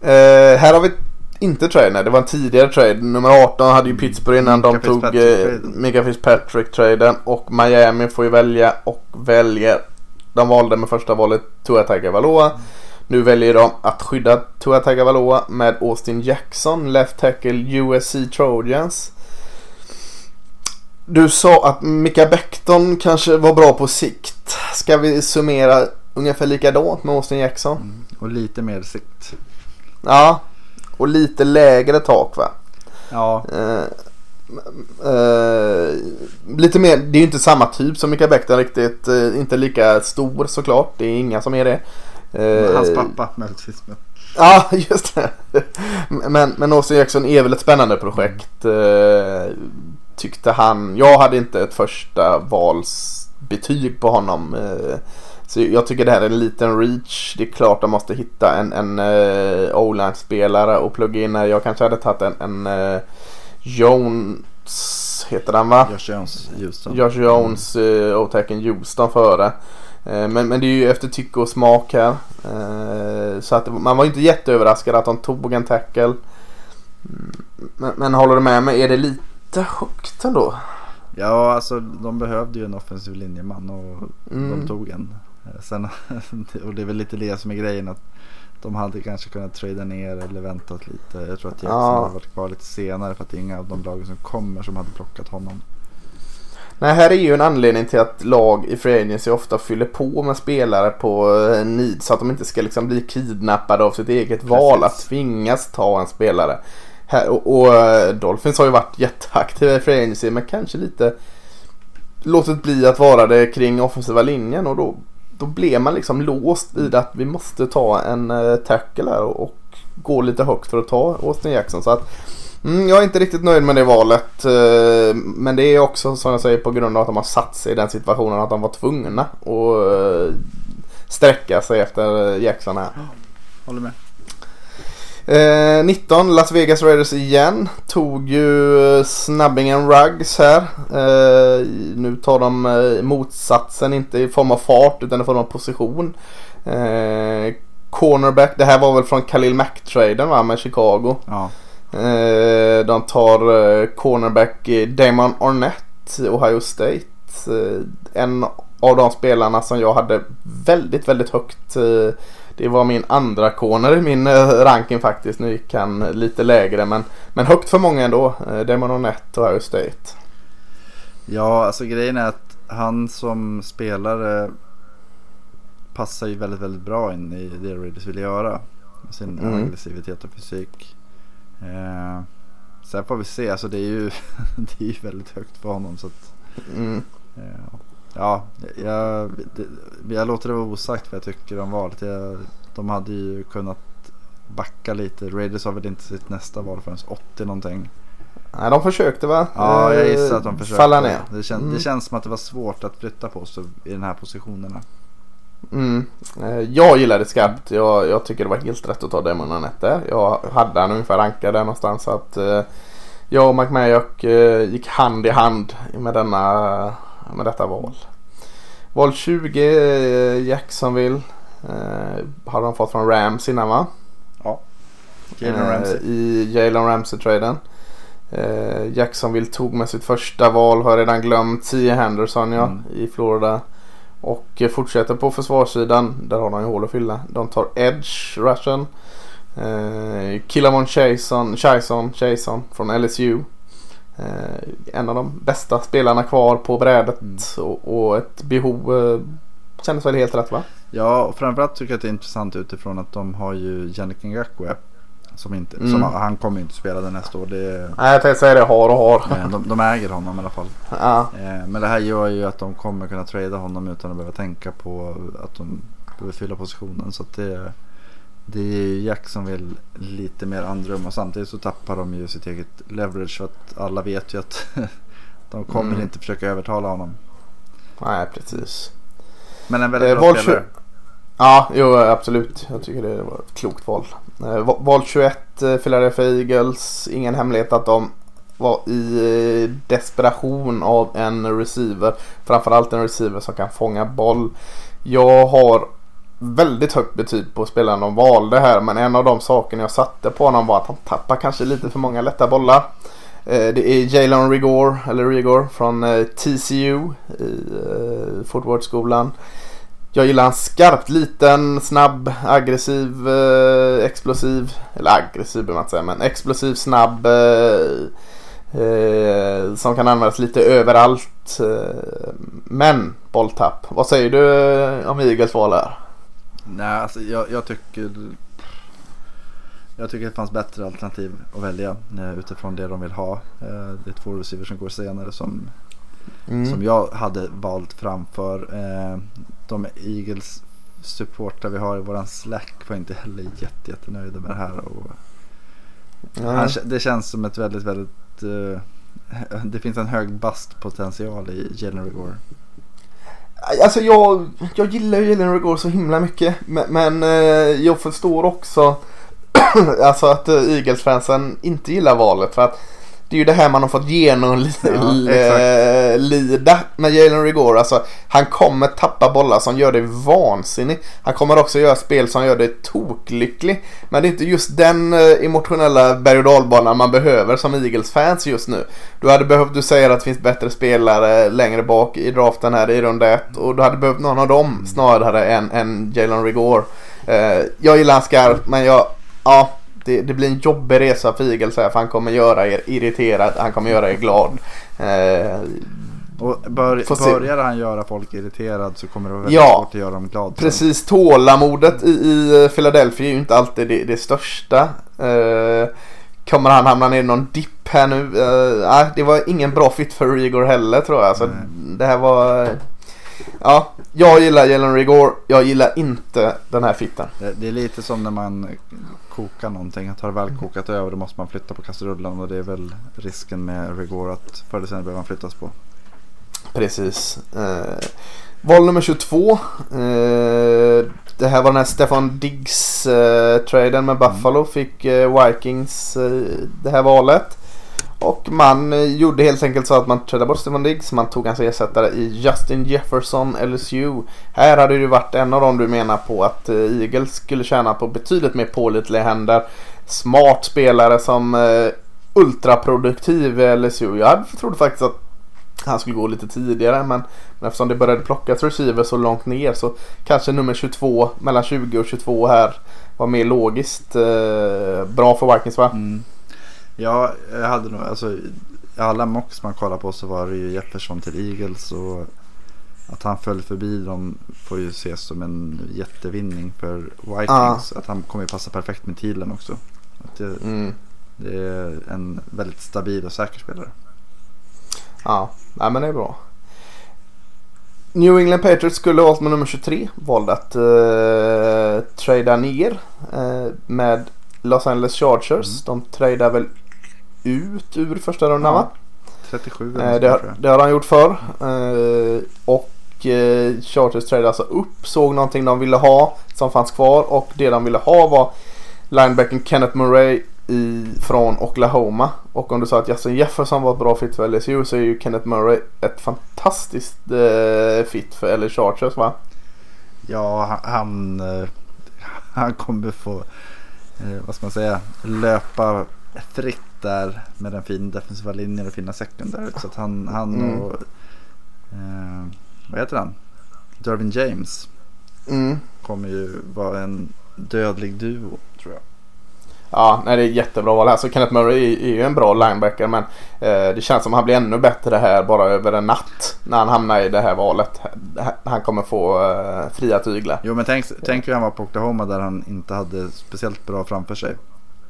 Eh, här har vi inte trade, nej det var en tidigare trade. Nummer 18 hade ju Pittsburgh innan de Mika tog eh. Mika Fitzpatrick-traden. Och Miami får ju välja och väljer. De valde med första valet Tua Tagovailoa. Nu väljer de att skydda Tua Tagovailoa med Austin Jackson, left tackle USC Trojans. Du sa att Mika Becton kanske var bra på sikt. Ska vi summera ungefär likadant med Austin Jackson? Och lite mer sikt. Ja, och lite lägre tak va? Ja, Eh, eh, lite mer, det är ju inte samma typ som Mika Becton riktigt. Eh, inte lika stor såklart. Det är inga som är det. Eh, hans pappa möjligtvis. men- Ja, [LAUGHS] just det. Men, men Austin Jackson är väl ett spännande projekt. Eh, tyckte han. Jag hade inte ett första valsbetyg på honom. Eh, så jag tycker det här är en liten reach. Det är klart de måste hitta en, en uh, O-line-spelare och plugga in. Jag kanske hade tagit en, en eh, Jones, heter han va? Josh Jones, Houston. Josh Jones, uh, O-tacken Houston före. Eh, Men, men det är ju efter tycke och smak här. Eh, Så att man var ju inte jätteöverraskad att de tog en tackle. Mm, Men, men håller du med mig? Är det lite högt ändå? Ja, alltså de behövde ju en offensiv linjeman och Mm. de tog en. Sen, [LAUGHS] och det är väl lite det som är grejen att de hade kanske kunnat trada ner eller väntat lite. Jag tror att Jackson Ja. hade varit kvar lite senare för att det är inga av de lagen som kommer som hade plockat honom. Nej, här är ju en anledning till att lag i Free Agency ofta fyller på med spelare på eh, need så att de inte ska liksom bli kidnappade av sitt eget val att tvingas ta en spelare. Här, och, och eh, Dolphins har ju varit jätteaktiva i Free Agency men kanske lite låtit bli att vara det kring offensiva linjen och då, då blev man liksom låst vid att vi måste ta en eh, tackle här och, gå lite högt för att ta Austin Jackson. Så att Mm, jag är inte riktigt nöjd med det valet. Eh, men det är också som jag säger på grund av att de har satt sig i den situationen att de var tvungna att eh, sträcka sig efter Jackson här. Håller med. Eh, 19 Las Vegas Raiders igen. Tog ju snabbingen Ruggs här. Eh, nu tar de eh, motsatsen, inte i form av fart utan i form av position. Eh, cornerback, det här var väl från Khalil Mack-traden med Chicago. Ja. Eh, de tar eh, cornerback Damon Arnett, Ohio State. En av de spelarna som jag hade väldigt, väldigt högt. Det var min andra corner i min eh, ranking faktiskt. Nu gick han lite lägre men, men högt för många ändå. Eh, Damon Arnett, Ohio State. Ja, alltså grejen är att han som spelare passar ju väldigt, väldigt bra in i det Raiders vill göra. Med sin Mm. aggressivitet och fysik. Eh, sen får vi se, alltså det är ju, [LAUGHS] det är ju väldigt högt för honom. Så att, Mm. eh, ja, jag, det, jag låter det vara osagt vad jag tycker om valet. Jag, de hade ju kunnat backa lite. Raiders har väl inte sitt nästa val förrän 80 någonting. Nej, de försökte va? Ja, jag Eh, gissar att de försökte. Falla ner. Det, kän, Mm. det känns som att det var svårt att flytta på sig i den här positionerna. Mm. Eh, Jag gillade skarpt. Jag, jag tycker det var helt rätt att ta Damon Arnett där. Jag hade han ungefär rankad där någonstans. Så att, eh, jag och McMayock gick hand i hand med, denna, med detta val. Val 20, eh, Jacksonville. Eh, har de fått från Rams innan va? Ja. Jalen Ramsey. Eh, I Jalen Ramsey-traden. Eh, Jacksonville tog med sitt första val, har jag redan glömt. T. Henderson ja, Mm. i Florida. Och eh, fortsätter på försvarssidan. Där har de ju hål att fylla. De tar Edge, Russian. Eh, Killamon Chason, Chason, Chason från LSU. Eh, en av de bästa spelarna kvar på brädet. Mm. Och, och ett behov eh, kändes väl helt rätt va? Ja, och framförallt tycker jag att det är intressant utifrån att de har ju Yannick Ngakwe. Som inte, Mm. som, han kommer ju inte spela det nästa år. Det, Nej jag tänkte säga det, har och har. de, de äger honom i alla fall. [LAUGHS] Ja. Eh, Men det här gör ju att de kommer kunna trada honom utan att behöva tänka på att de behöver fylla positionen. Så det, det är ju Jacksonville lite mer andrum och samtidigt så tappar de ju sitt eget leverage. För att alla vet ju att [LAUGHS] de kommer Mm. inte försöka övertala honom. Nej precis. Men en väldigt Eh, bra spelare. tju- Ja, jo absolut. Jag tycker det var ett klokt val. Eh, va- val 21, eh, Philadelphia Eagles. Ingen hemlighet att de var i eh, desperation av en receiver. Framförallt en receiver som kan fånga boll. Jag har väldigt högt betyg på spelaren de valde här. Men en av de sakerna jag satte på honom var att han tappar kanske lite för många lätta bollar. Eh, det är Jalen Rigor, eller Rigor från eh, TCU i eh, Fort Worth-skolan. Jag gillar han skarpt liten, snabb, aggressiv, explosiv. Eller aggressiv behöver man inte säga men explosiv, snabb. Eh, som kan användas lite överallt. Eh, men bolltapp. Vad säger du om Eagles val här? Nej, alltså jag, jag tycker jag tycker det fanns bättre alternativ att välja eh, utifrån det de vill ha. Eh, det är två receivers som går senare som, Mm. som jag hade valt framför. Eh, de Eagles supportrar vi har i våran slack var inte heller jätte, jättenöjda med det här. Och Ja. han, det känns som ett väldigt, väldigt [LAUGHS] det finns en hög bastpotential i Jalen Rigor. Alltså jag, jag gillar ju Jalen Regore så himla mycket. Men, men eh, jag förstår också [CLEARS THROAT] alltså att eh, Eagles-fansen inte gillar valet. För att det är ju det här man har fått genomlida [LAUGHS] Ja, med Jalen Rigor. Alltså, han kommer tappa bollar som gör dig vansinnig. Han kommer också göra spel som gör dig toklycklig. Men det är inte just den eh, emotionella berg och dalbanan man behöver som Eagles-fans just nu. Du hade behövt, du säger att det finns bättre spelare längre bak i draften här i runda ett. Och du hade behövt någon av dem snarare än, än Jalen Rigor. Eh, jag gillar han skarpt men jag, ja. Det, det blir en jobbig resa för Eagles här för han kommer göra er irriterad, han kommer göra er glad. Eh, Och bör, börjar han göra folk irriterad så kommer det vara väldigt Ja, svårt att göra dem glada. Precis, tålamodet i, i Philadelphia är ju inte alltid det, det största. Eh, kommer han hamna ner i någon dipp här nu? Eh, det var ingen bra fit för Rigor heller tror jag. Så Nej. det här var... Ja, jag gillar Jalen Rigor. Jag gillar inte den här fitten. Det, det är lite som när man kokar någonting. Att har det väl kokat över då måste man flytta på kastrullen. Och det är väl risken med Rigor att förr eller senare behöver man flyttas på. Precis. Eh, val nummer 22. Eh, Det här var den här Stefan Diggs-traden med Buffalo. Fick eh, Vikings eh, det här valet. Och man eh, gjorde helt enkelt så att man trädde bort Stefan Diggs. Man tog hans ersättare i Justin Jefferson LSU. Här hade det ju varit en av dem du menar på att eh, Eagles skulle tjäna på betydligt mer pålitliga händer. Smart spelare som eh, ultraproduktiv i LSU. Jag trodde faktiskt att han skulle gå lite tidigare men, men eftersom det började plockas receiver så långt ner så kanske nummer 22 mellan 20 och 22 här var mer logiskt eh, bra för Vikings va? Mm. Ja, jag hade nog, alltså alla mocks man kollar på så var det ju Jefferson till Eagles och att han föll förbi dem får ju ses som en jättevinning för Vikings. Att han kommer ju passa perfekt med Thielen också. Att det, Mm. det är en väldigt stabil och säker spelare. Ja, nej, men det är bra. New England Patriots skulle valt med nummer 23. Valde att uh, trada ner eh, med Los Angeles Chargers. De tradar väl ut ur första rundan Ja, va? 37 Eh, det, jag. det har han gjort förr. Eh, och eh, Chargers tradade alltså upp, såg någonting de ville ha som fanns kvar och det de ville ha var linebacken Kenneth Murray i, från Oklahoma. Och om du sa att Justin Jefferson var ett bra fit för LSU så är ju Kenneth Murray ett fantastiskt eh, fit för LA Chargers va? Ja, han, han, [LAUGHS] han kommer få, eh, vad ska man säga, löpa fritt där med den fina defensiva linjen och fina sekundär. Så att han, han Mm. och, eh, vad heter han? Dervin James Mm. kommer ju vara en dödlig duo tror jag. Ja, nej, det är jättebra val. Alltså Kenneth Murray är, är ju en bra linebacker men eh, det känns som att han blir ännu bättre här bara över en natt när han hamnar i det här valet. Han kommer få eh, fria tyglar. Jo men tänk, tänk hur han var på Oklahoma där han inte hade speciellt bra framför sig.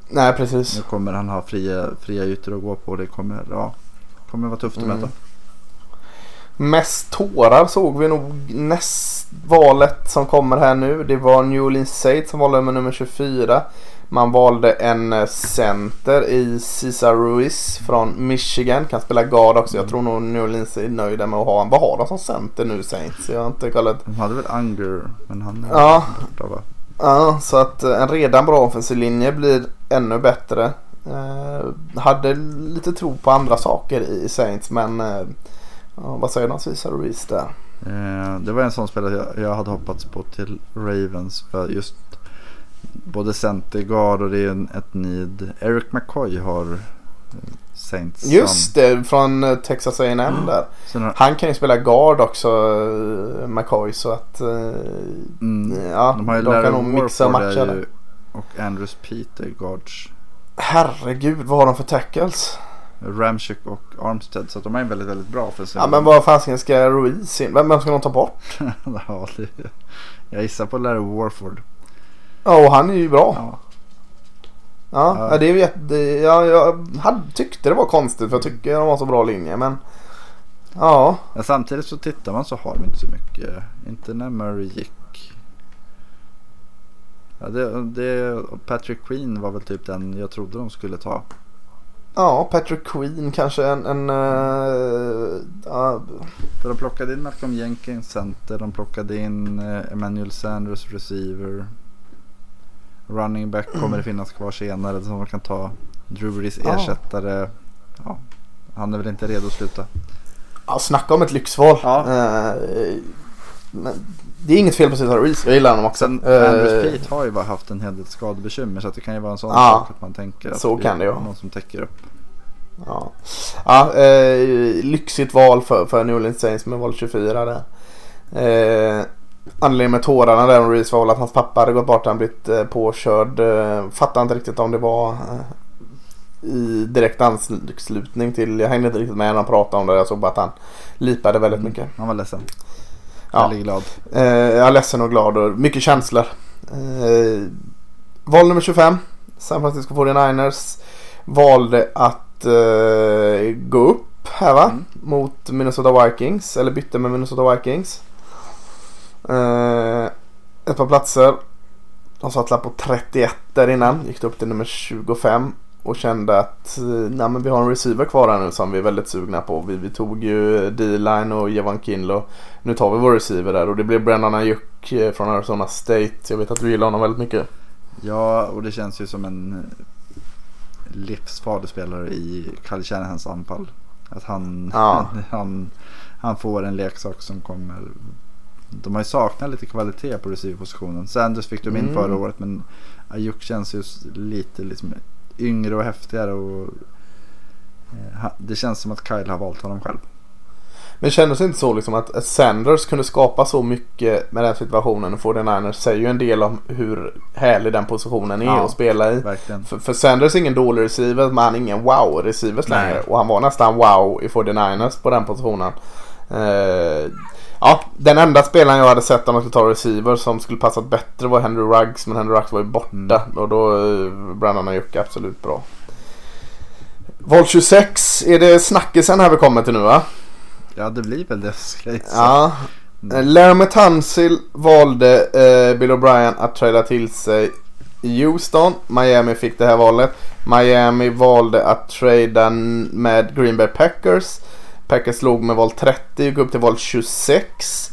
Nej, precis. Nu kommer han ha fria, fria ytor att gå på det kommer, ja, kommer vara tufft att Mm. möta. Mest tårar såg vi nog näst valet som kommer här nu. Det var New Orleans Saints som valde med nummer 24. Man valde en eh, center i Cesar Ruiz från Michigan. Kan spela guard också. Jag tror nog New Orleans är nöjda med att ha en. Vad har de som center nu Saints? Jag har inte kollat. De hade väl Unger men han är Ja. borta va? Ja, så att eh, en redan bra offensiv linje blir ännu bättre. Eh, hade lite tro på andra saker i Saints men eh, vad säger de om Cesar Ruiz där? Eh, det var en sån spelare jag, jag hade hoppats på till Ravens. För just både center, guard och det är en, ett need. Eric McCoy har eh, Saints. Just det, från eh, Texas A&M där. Sen har, Han kan ju spela guard också, eh, McCoy, så att eh, mm, ja, de har ju de kan nog mixa och Warford matcha är det. ju, och Andrews Peter guards. Herregud, vad har de för tackles? Ramchick och Armstead. Så att de är väldigt, väldigt bra för sig. Ja men vad fasiken ska Ruiz in? Vem, vem ska de ta bort? [LAUGHS] ja, det, jag gissar på Larry Warford. Ja, och han är ju bra. Ja. Ja, Ja. ja. det är ju jätte, ja, jag hade, tyckte det var konstigt för jag tycker de har så bra linje men Ja, Men samtidigt så tittar man så har de inte så mycket. Inte när Murray gick. Ja, det, det, Patrick Queen var väl typ den jag trodde de skulle ta. ja Patrick Queen kanske en, en eh, ja, För de plockade in Malcolm Jenkins center. De plockade in eh, Emmanuel Sanders receiver. Running back [CLEARS THROAT] kommer det finnas kvar senare som man kan ta. Drew Brees Ja. ersättare. Ja, han är väl inte redo att sluta. ja, snacka om ett lyxval. Ja. Men det är inget fel på Cesar Ruiz, jag gillar honom också. Sen Andrews Pete har ju bara haft en hel del skadebekymmer så det kan ju vara en sån Ja, sak att man tänker att så kan det ju är vara. någon som täcker upp. Ja, ja eh, lyxigt val för, för New Orleans Saints med val 24 där. Eh, anledningen med tårarna där om Reese var väl att hans pappa hade gått bort. Han blivit eh, påkörd. Eh, fattar inte riktigt om det var eh, i direkt anslutning till. Jag hängde inte riktigt med när han pratade om det. Jag såg bara att han lipade väldigt mycket. Han var ledsen. Ja. Väldigt glad. Eh, jag är ledsen och glad och mycket känslor. Eh, val nummer 25. San Francisco 49ers valde att eh, gå upp här va? Mm. Mot Minnesota Vikings. Eller bytte med Minnesota Vikings. Eh, ett par platser. De satt på 31 där innan. Gick upp till nummer 25. och kände att eh, nej, men vi har en receiver kvar här nu som vi är väldigt sugna på. Vi, vi tog ju D-line och Jevan Kinlo. Nu tar vi vår receiver där och det blev Brennan Ayuk eh, från Arizona State. Jag vet att du gillar honom väldigt mycket. Ja, och det känns ju som en livsfarlig spelare i Kyle Shanahans anfall. Att han, Ja. [LAUGHS] han, han får en leksak som kommer... De har ju saknat lite kvalitet på receiverpositionen. Sanders fick de in Mm. förra året men Ayuk känns ju lite liksom yngre och häftigare. Och, eh, det känns som att Kyle har valt honom själv. Men kändes det inte så liksom att Sanders kunde skapa så mycket med den situationen och 49ers säger ju en del om hur härlig den positionen är Ja, att spela i. För, för Sanders är ingen dålig receiver men han är ingen wow-receiver längre. Och han var nästan wow i 49ers på den positionen. Eh, ja, den enda spelaren jag hade sett om man skulle ta receiver som skulle passat bättre var Henry Ruggs. Men Henry Ruggs var ju borta. Mm. Och då uh, Brandon Ayuk är absolut bra. Val 26 är det snackisen här vi kommer till nu va? Ja, det blir väl det jag gissa. Ja. Mm. Laramie Tunsil valde eh, Bill O'Brien att träda till sig i Houston. Miami fick det här valet. Miami valde att trada med Green Bay Packers. Packers låg med val 30, gick upp till val 26.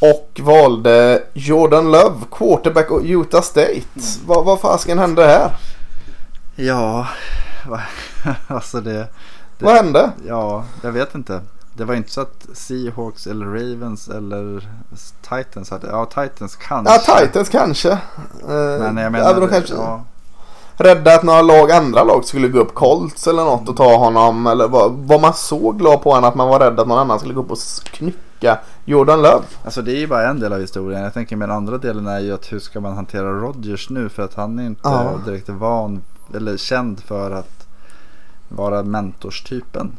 Och valde Jordan Love, quarterback och Utah State. Vad, vad fasken hände här? Ja, [LAUGHS] alltså det... det Vad hände? Ja, jag vet inte. Det var inte så att Seahawks eller Ravens eller Titans hade... Ja, Titans kanske. Ja, Titans kanske. Eh, Men jag ja, menar... de kanske ja, rädda att några lag, andra lag skulle gå upp. Colts eller något och ta honom. Eller var, var man så glad på honom att man var rädd att någon annan skulle gå upp och knycka Jordan Love? alltså det är ju bara en del av historien. Jag tänker med den andra delen är ju att hur ska man hantera Rodgers nu? För att han är inte Ja. direkt van eller känd för att vara mentorstypen.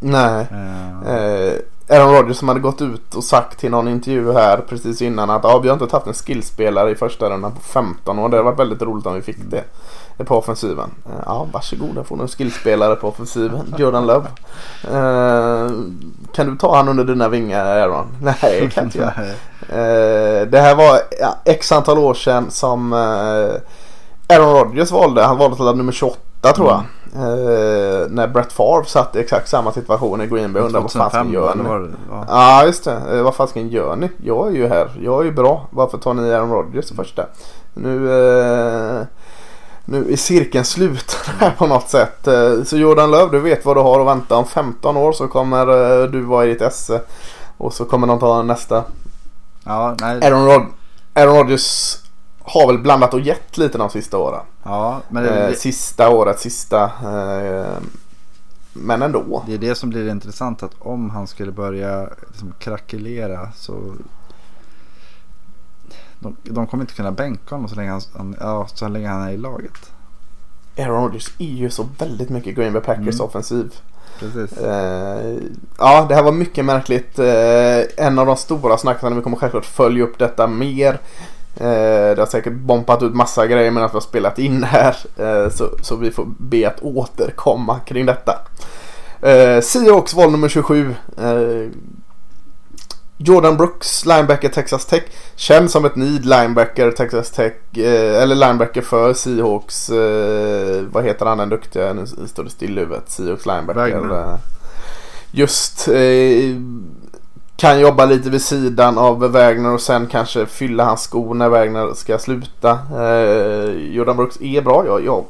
Nej. Eh, Eh, Aaron Rodgers som hade gått ut och sagt till någon intervju här precis innan att ah, vi har inte haft en skillspelare i första rundan på 15 år. Det hade varit väldigt roligt om vi fick det på offensiven. Eh, ja, varsågoda får du en skillspelare på offensiven. Jordan Love. Eh, kan du ta han under dina vingar Aaron? [LAUGHS] Nej, det kan inte jag. [LAUGHS] Eh, det här var x antal år sedan som Aaron Rodgers valde. Han valde till nummer 28 tror jag. Eh, när Brett Favre satt i exakt samma situation i Green Bay. Undrar vad 2005 gör ni? det? Ja. Ja just det. Eh, vad fasken gör ni? Jag är ju här. Jag är ju bra. Varför tar ni Aaron Rodgers första? Nu, eh, nu är cirkeln slut [LAUGHS] här på något sätt. Eh, så Jordan Löv, du vet vad du har att vänta. Om 15 år så kommer eh, du vara i ditt esse. Och så kommer de ta nästa. ja, nej. Aaron, Rod- Aaron Rodgers har väl blandat och gett lite de sista åren. Ja, men det, Eh, sista året, sista. Men ändå. det är det som blir intressant. Att om han skulle börja liksom krackelera så... De, de kommer inte kunna bänka honom så länge han, ja, så länge han är i laget. Aaron Rodgers är ju så väldigt mycket Green Bay Packers Mm. offensiv. Precis. Eh, ja, det här var mycket märkligt. Eh, en av de stora snacken. Vi kommer självklart följa upp detta mer. Eh, det har säkert bompat ut massa grejer men att vi har spelat in här. Eh, så, så vi får be att återkomma kring detta. Eh, Seahawks val nummer 27. Eh, Jordan Brooks, linebacker Texas Tech. Känns som ett need linebacker Texas Tech. Eh, eller linebacker för Seahawks. Eh, vad heter han den duktiga? Nu står det still i huvudet. Seahawks linebacker. Eh, just. Eh, kan jobba lite vid sidan av Wagner och sen kanske fylla hans skor när Wagner ska sluta. Eh, Jordan Brooks är bra. Jag, jag,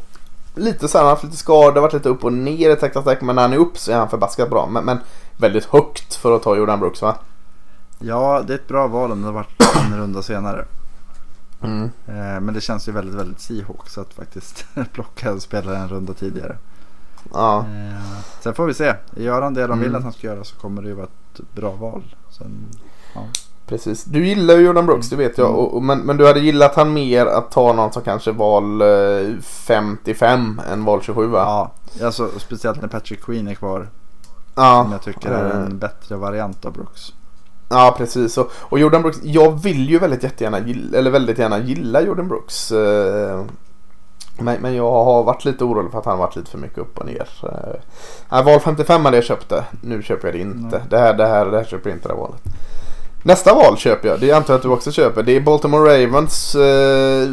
lite så här, han har haft lite skador, varit lite upp och ner i Texas Tech. Men när han är upp så är han förbaskat bra. Men, men väldigt högt för att ta Jordan Brooks va? Ja, det är ett bra val om det har varit en runda senare. Mm. Eh, men det känns ju väldigt, väldigt Seahawks att faktiskt [LAUGHS] plocka en spelare en runda tidigare. Ja. Eh, sen får vi se. Gör han det de vill Mm. att han ska göra så kommer det ju vara ett bra val. Sen, ja. Precis. Du gillar ju Jordan Brooks, det vet jag. Och, och, men, men du hade gillat han mer att ta någon som kanske val eh, 55 än val 27 va? ja, alltså, speciellt när Patrick Queen är kvar. Ja. Som jag tycker är Eh, en bättre variant av Brooks. Ja, precis. Och, och Jordan Brooks, jag vill ju väldigt jättegärna eller väldigt gärna gilla Jordan Brooks. Eh, men, men jag har varit lite orolig för att han har varit lite för mycket upp och ner. Eh, nej, val 55 hade jag köpt det. Nu köper jag det inte. Det, här, det, här, det här köper jag inte det här valet. Nästa val köper jag. Det antar jag att du också köper. Det är Baltimore Ravens. Eh,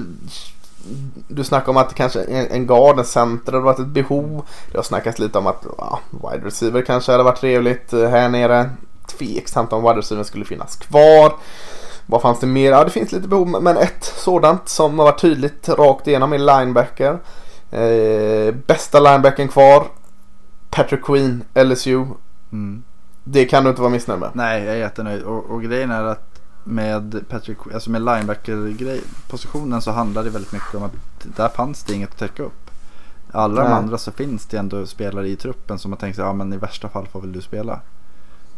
du snackar om att kanske en, en guard, en center hade varit ett behov. Det har snackats lite om att ja, wide receiver kanske hade varit trevligt eh, här nere. Tveksamt om wide receiver skulle finnas kvar. Vad fanns det mer? Ja, det finns lite behov, men ett sådant som har varit tydligt rakt igenom är linebacker. Eh, bästa linebacken kvar. Patrick Queen, LSU. Mm. Det kan du inte vara missnöjd med. Nej, jag är jättenöjd. Och, och grejen är att med Patrick, alltså med linebacker-positionen så handlar det väldigt mycket om att där fanns det inget att täcka upp. Alla de Nej. andra så finns det ändå spelare i truppen som har tänkt sig, ja men i värsta fall får väl du spela.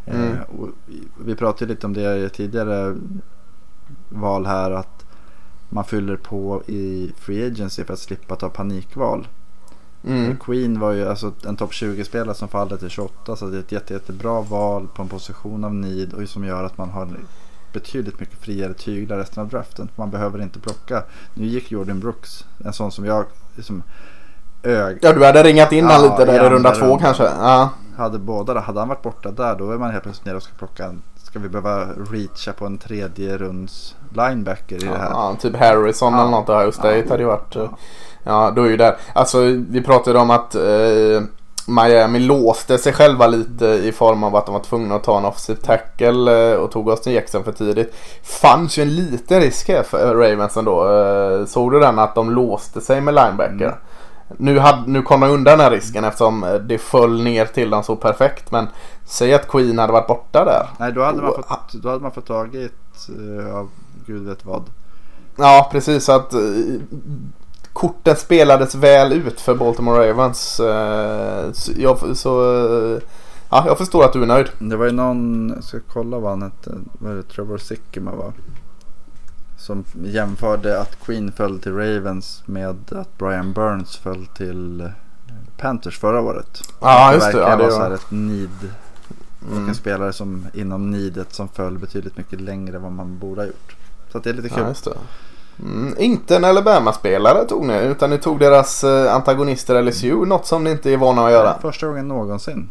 Mm. Eh, och vi- pratade lite om det i tidigare val här att man fyller på i Free Agency för att slippa ta panikval. Mm. Queen var ju alltså en topp 20-spelare som faller till 28 så det är ett jätte, jättebra val på en position av need och som gör att man har betydligt mycket friare tyglar resten av draften. Man behöver inte plocka. Nu gick Jordan Brooks, en sån som jag liksom ög Ja, du hade ringat in Ja, han lite där i runda två kanske. Ja. hade båda. Hade han varit borta där då är man helt plötsligt nere och ska plocka en Ska vi behöva reacha på en tredje runds linebacker i det här? Ja, typ Harrison Ja. eller något. Ohio State Ja. hade ju varit. eh, Ja, då är ju där. Alltså vi pratade om att eh, Miami låste sig själva lite i form av att de var tvungna att ta en offensive tackle eh, och tog Austin Jackson för tidigt. Fanns ju en liten risk här för Ravens ändå. Eh, såg du den att de låste sig med linebacker? Mm. Nu, hade, nu kom de undan den här risken eftersom eh, det föll ner till dem så perfekt. Men säg att Queen hade varit borta där. Nej, då hade man fått, då hade man fått tagit uh, av gud vet vad. Ja, precis. Så att eh, korten spelades väl ut för Baltimore Ravens. Eh, så, jag, så eh, ja, jag förstår att du är nöjd. Det var ju någon, jag ska kolla vad han hette, vad är det, Trevor Sikkema va? Som jämförde att Queen föll till Ravens med att Brian Burns föll till Panthers förra året. Ja, just det. Ja, det så var... här ett need. Mm. en spelare som inom needet som föll betydligt mycket längre än vad man borde ha gjort. Så det är lite kul. Ja. Mm, inte en Alabama-spelare tog ni utan ni tog deras eh, antagonister LSU. Något som ni inte är vana att göra. Första gången någonsin.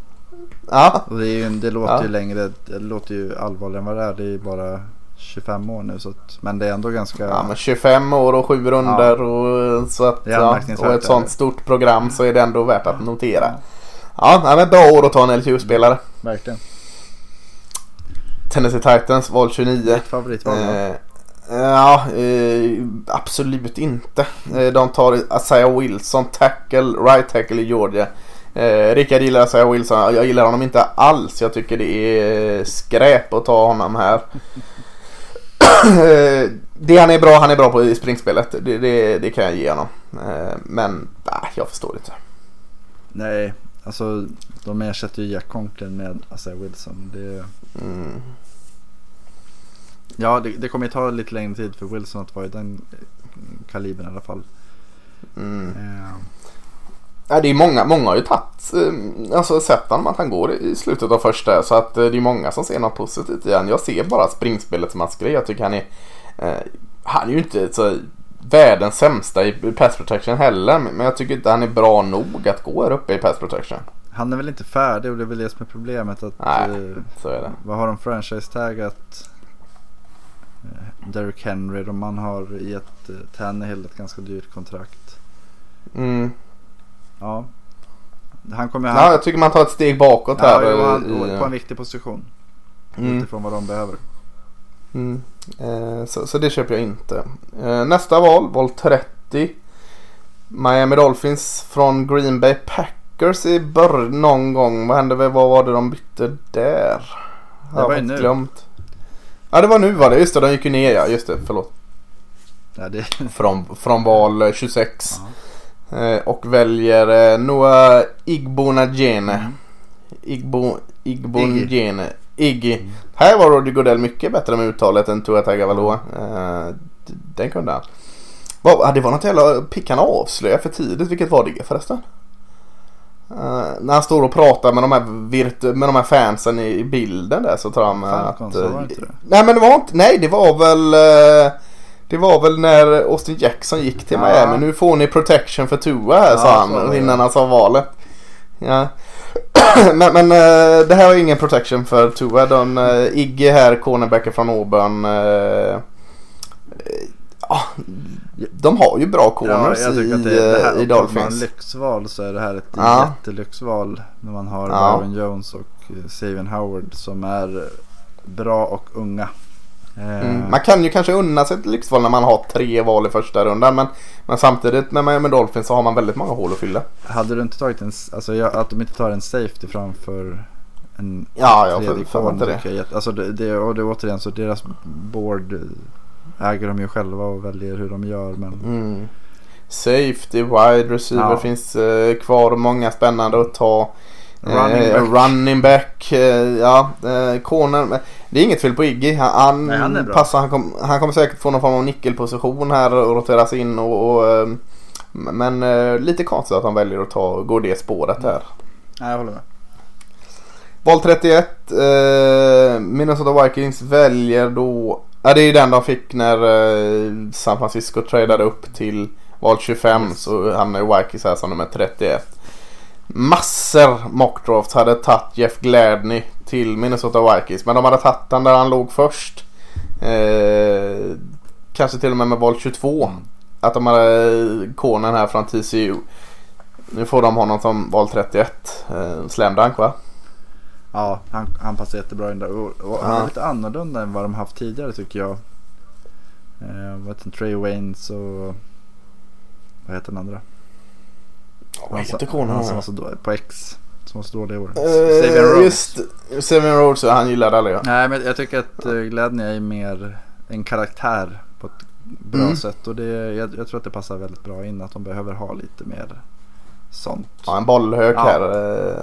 Ja, det, ju, det låter Ja. ju längre, det låter ju allvarligare än vad det är. Det är ju bara 25 år nu. Så att, men det är ändå ganska... ja men 25 år och sju runder och, så att, ja, och ett sånt stort program så är det ändå värt att notera. Ja, nej, men bra år att ta en LSU-spelare. Verkligen. Tennessee Titans val 29. Mitt favoritval. va? Eh, ja, eh, absolut inte. Eh, de tar Isaiah Wilson, tackle, right tackle i Georgia. Eh, Rickard gillar Isaiah Wilson. Jag gillar honom inte alls. Jag tycker det är skräp att ta honom här. Eh, det han är bra, han är bra på i springspelet. Det, det, det kan jag ge honom. Eh, men äh, jag förstår inte. Nej, alltså de ersätter ju Jack Conklin med Isaiah Wilson. Det, Mm. ja, det, det kommer ju ta lite längre tid för Wilson att vara i den eh, kalibern i alla fall. Mm. Eh, Ja, det är många, många har ju tagit, eh, alltså sett honom att han går i slutet av första så att eh, det är många som ser något positivt i han. Jag ser bara springspelet som hans grej. Jag tycker han är, eh, han är ju inte så världens sämsta i pass protection heller men jag tycker inte han är bra nog att gå här uppe i pass protection. han är väl inte färdig och det är väl det som är problemet. Att, Nej. Så är det. vad har de franchise-taggat Derrick Henry och man har gett eh, Tannehill ett ganska dyrt kontrakt. Mm. Ja. Han kommer Ja, jag tycker man tar ett steg bakåt ja, här. eh, han, på en viktig position. Mm. Utifrån vad de behöver. Mm. Eh, så, så det köper jag inte. Eh, nästa val, val 30. Miami Dolphins från Green Bay Packers i början någon gång. Vad hände? Vad var det de bytte där? Det Jag var har ju nu. glömt. Ja det var nu var det. Just det, de gick ju ner ja. Just det, förlåt. Ja, det, Från, från val eh, 26. Eh, och väljer eh, Noah Igbonagene. Mm. Igbo, Igbonagene. Iggy. Här var Roger Goodell mycket bättre med uttalet än Tua Tagovailoa. Eh, den kunde han. Ah, det var något jävla pick han avslöjade för tidigt. Vilket var det förresten? Eh, när han står och pratar med de här, virtu- med de här fansen i, i bilden där så tror han eh, Falcons, att... det? Nej men det var inte, nej det var väl eh, Det var väl när Austin Jackson gick till Ja. Miami. Nu får ni protection för Tua här Ja, sa så han det. innan han sa valet. Ja. [CLEARS THROAT] men men eh, det här var ingen protection för Tua. De, uh, Iggy här, cornerbacken från Auburn. eh, eh, ja, de har ju bra Ja, corners jag tycker i, att det, det här, eh, i om man Dolphins. lyxval så är det här ett Ja. jättelyxval. När man har Ja. Byron Jones och eh, Savion Howard som är bra och unga. Eh, Mm. Man kan ju kanske unna sig ett lyxval när man har tre val i första rundan. Men, men samtidigt med Miami Dolphins så har man väldigt många hål att fylla. Hade du inte tagit en, alltså jag, att de inte tar en safety framför en Ja, jag tredje corner inte det. jag är Alltså det, det, och det är återigen så deras board äger de ju själva och väljer hur de gör. Men Mm. Safety, wide receiver Ja. finns eh, kvar och många spännande att ta. Running Eh, back. running back, eh, ja, eh, corner. Det är inget fel på Iggy. Han, Nej, han passar, han, kom, han kommer säkert få någon form av nyckelposition här och roteras in. Och, och, men lite konstigt att han väljer att ta, gå det spåret här. nej, jag håller med. Val 31. Eh, Minnesota Vikings väljer då. Ja, det är ju den de fick när eh, San Francisco tradade upp till val 25. Så hamnar Vikings här som nummer 31. Massor mockdrafts hade tagit Jeff Gladney till Minnesota Vikings. Men de hade tagit den där han låg först. Eh, kanske till och med med val 22. Att de hade cornern här från TCU. Nu får de honom som val 31. Eh, slam dunk va? Ja, han, han passar jättebra in där. Och, och han Ja. är lite annorlunda än vad de haft tidigare tycker jag. Eh, vad heter han? Trey Waynes och vad heter den andra? Vad heter cornern? Han som var så då, på X. Som var så dålig i år. Eh, Savion Rhodes. Just Seven Rhodes, han gillade aldrig jag. Nej men jag tycker att uh, Gladney är mer en karaktär på ett bra Mm. sätt. Och det, jag, jag tror att det passar väldigt bra in att de behöver ha lite mer sånt. Ja, en bollhög Ja. här. eh,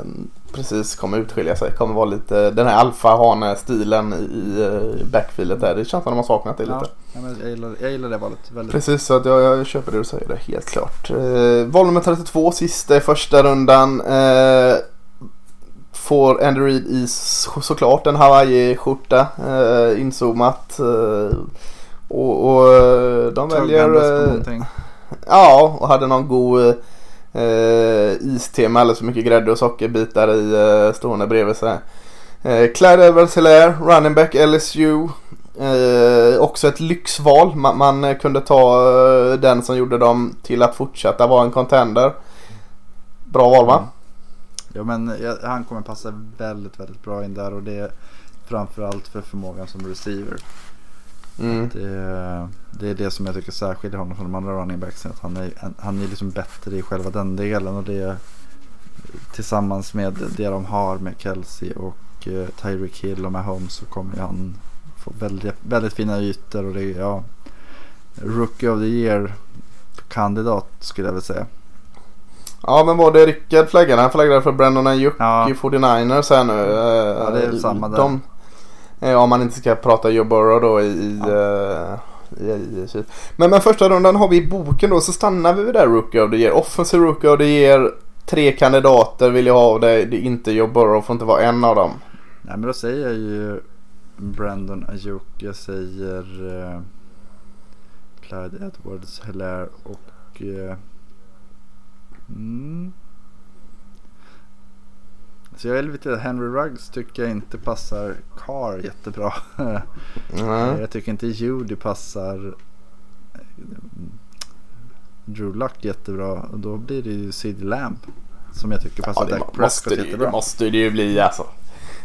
Precis kommer utskilja sig. Kommer vara lite den här alfa-hane-stilen i eh, backfieldet där. Det känns som de har saknat det Ja, lite. ja, jag, gillar, jag gillar det valet väldigt Precis, så att jag, jag köper det du säger. Det helt klart. Eh, val nummer 32, sista i första rundan. Eh, får Andy Reid i så, såklart en Hawaii-skjorta. Eh, inzoomat. Eh, och, och eh, de väljer... Tuggandes på eh. Ja, och hade någon god eh, iste med alldeles för mycket grädde och sockerbitar i eh, stående bredvid sig. Eh, Clyde edwards hilaire running back LSU. Eh, också ett lyxval. Man, man kunde ta eh, den som gjorde dem till att fortsätta vara en contender. Bra val va? Mm. Ja men ja, han kommer passa väldigt väldigt bra in där och det är framförallt för förmågan som receiver. Mm. Det, det är det som jag tycker särskiljer honom från de andra running backsen. Att han är, han är liksom bättre i själva den delen. Och det tillsammans med det de har med Kelsey och eh, Tyreek Hill och Mahomes så kommer han få väldigt, väldigt fina ytor. Och det är ja, Rookie of the year kandidat skulle jag vilja säga. Ja men var det Rickard flaggade? Han flaggade för Brandon Ayuk Ja. i 49ers här nu. Eh, Ja, det är samma där. De, eh, om man inte ska prata Joe Burrow då i, i, eh, i, i, i men, men första rundan har vi i boken då så stannar vi vid där Rookie of the Year. Offensive Rookie of the Year. Tre kandidater vill jag ha av dig. Det är inte Joe Burrow, får inte vara en av dem. Nej men då säger jag ju Brandon Ayuk. Jag säger eh, Clyde Edwards Hilaire och eh, mm. Så jag är lite Henry Ruggs tycker jag inte passar Carr jättebra. [LAUGHS] Nej. jag tycker inte Judy passar eh, Drew Luck jättebra. Och då blir det ju Sid Lamb. Som jag tycker passar Ja, det Dak Prescott måste, det, ju- jättebra. det måste det ju bli alltså.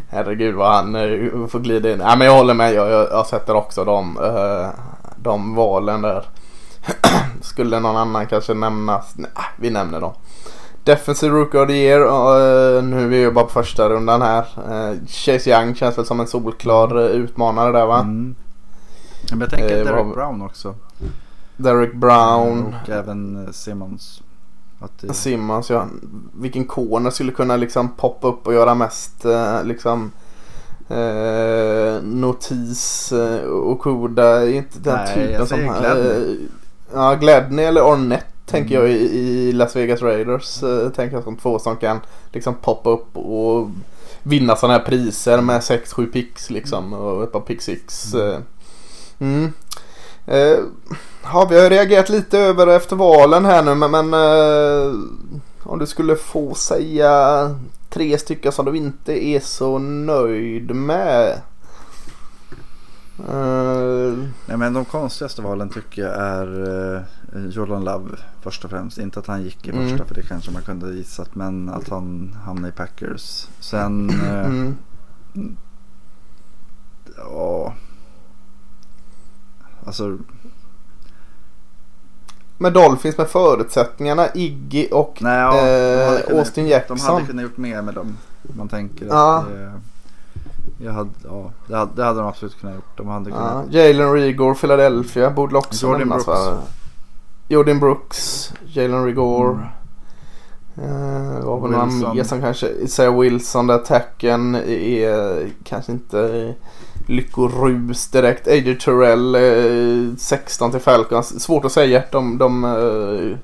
Herregud vad han uh, får glida in. Nej men jag håller med. Jag, jag, jag sätter också de, eh, de valen där. [CLEARS THROAT] Skulle någon annan kanske nämnas? Nej, vi nämner dem. Defensive Rookie of the Year. eh, nu är vi ju bara på första rundan här. Uh, Chase Young känns väl som en solklar eh, utmanare där va? Mm. Men jag tänker har Derek Brown också. Derek Brown. Och även Simmons. Det, Simmons ja. Vilken corner skulle kunna liksom poppa upp och göra mest liksom notis och Koda är inte den Nej, typen jag som säger eh, Gladney. Ja Gladney eller Ornette tänker Mm. jag i, Las Vegas Raiders. Eh, tänker jag som två som kan liksom poppa upp och vinna sådana här priser med 6-7 picks liksom och ett par pick six. eh. Mm. Eh, ja, vi har reagerat lite över efter valen här nu men, men eh, om du skulle få säga tre stycken som du inte är så nöjd med. Eh, Nej men de konstigaste valen tycker jag är uh, Jordan Love först och främst. Inte att han gick i Mm. första för det kanske man kunde gissat. Men att han hamnade i Packers. Sen, uh, mm. ja. Alltså Med Dolphins med förutsättningarna Iggy och nej, ja, de eh, Austin De Jackson. hade kunnat gjort mer med dem. Man tänker Ja. att det, jag hade, ja, det, hade, det hade de absolut kunnat gjort. De hade kunnat, Ja, Jalen Rigor, Philadelphia borde också Jordan nämnas Brooks. va? Jordan Brooks, Jalen Rigor. Eh, vad var några mer som kanske, Isaiah Wilson där attacken är kanske inte lyckorus direkt. AJ Terrell eh, 16 till Falcons. Svårt att säga. De, de eh,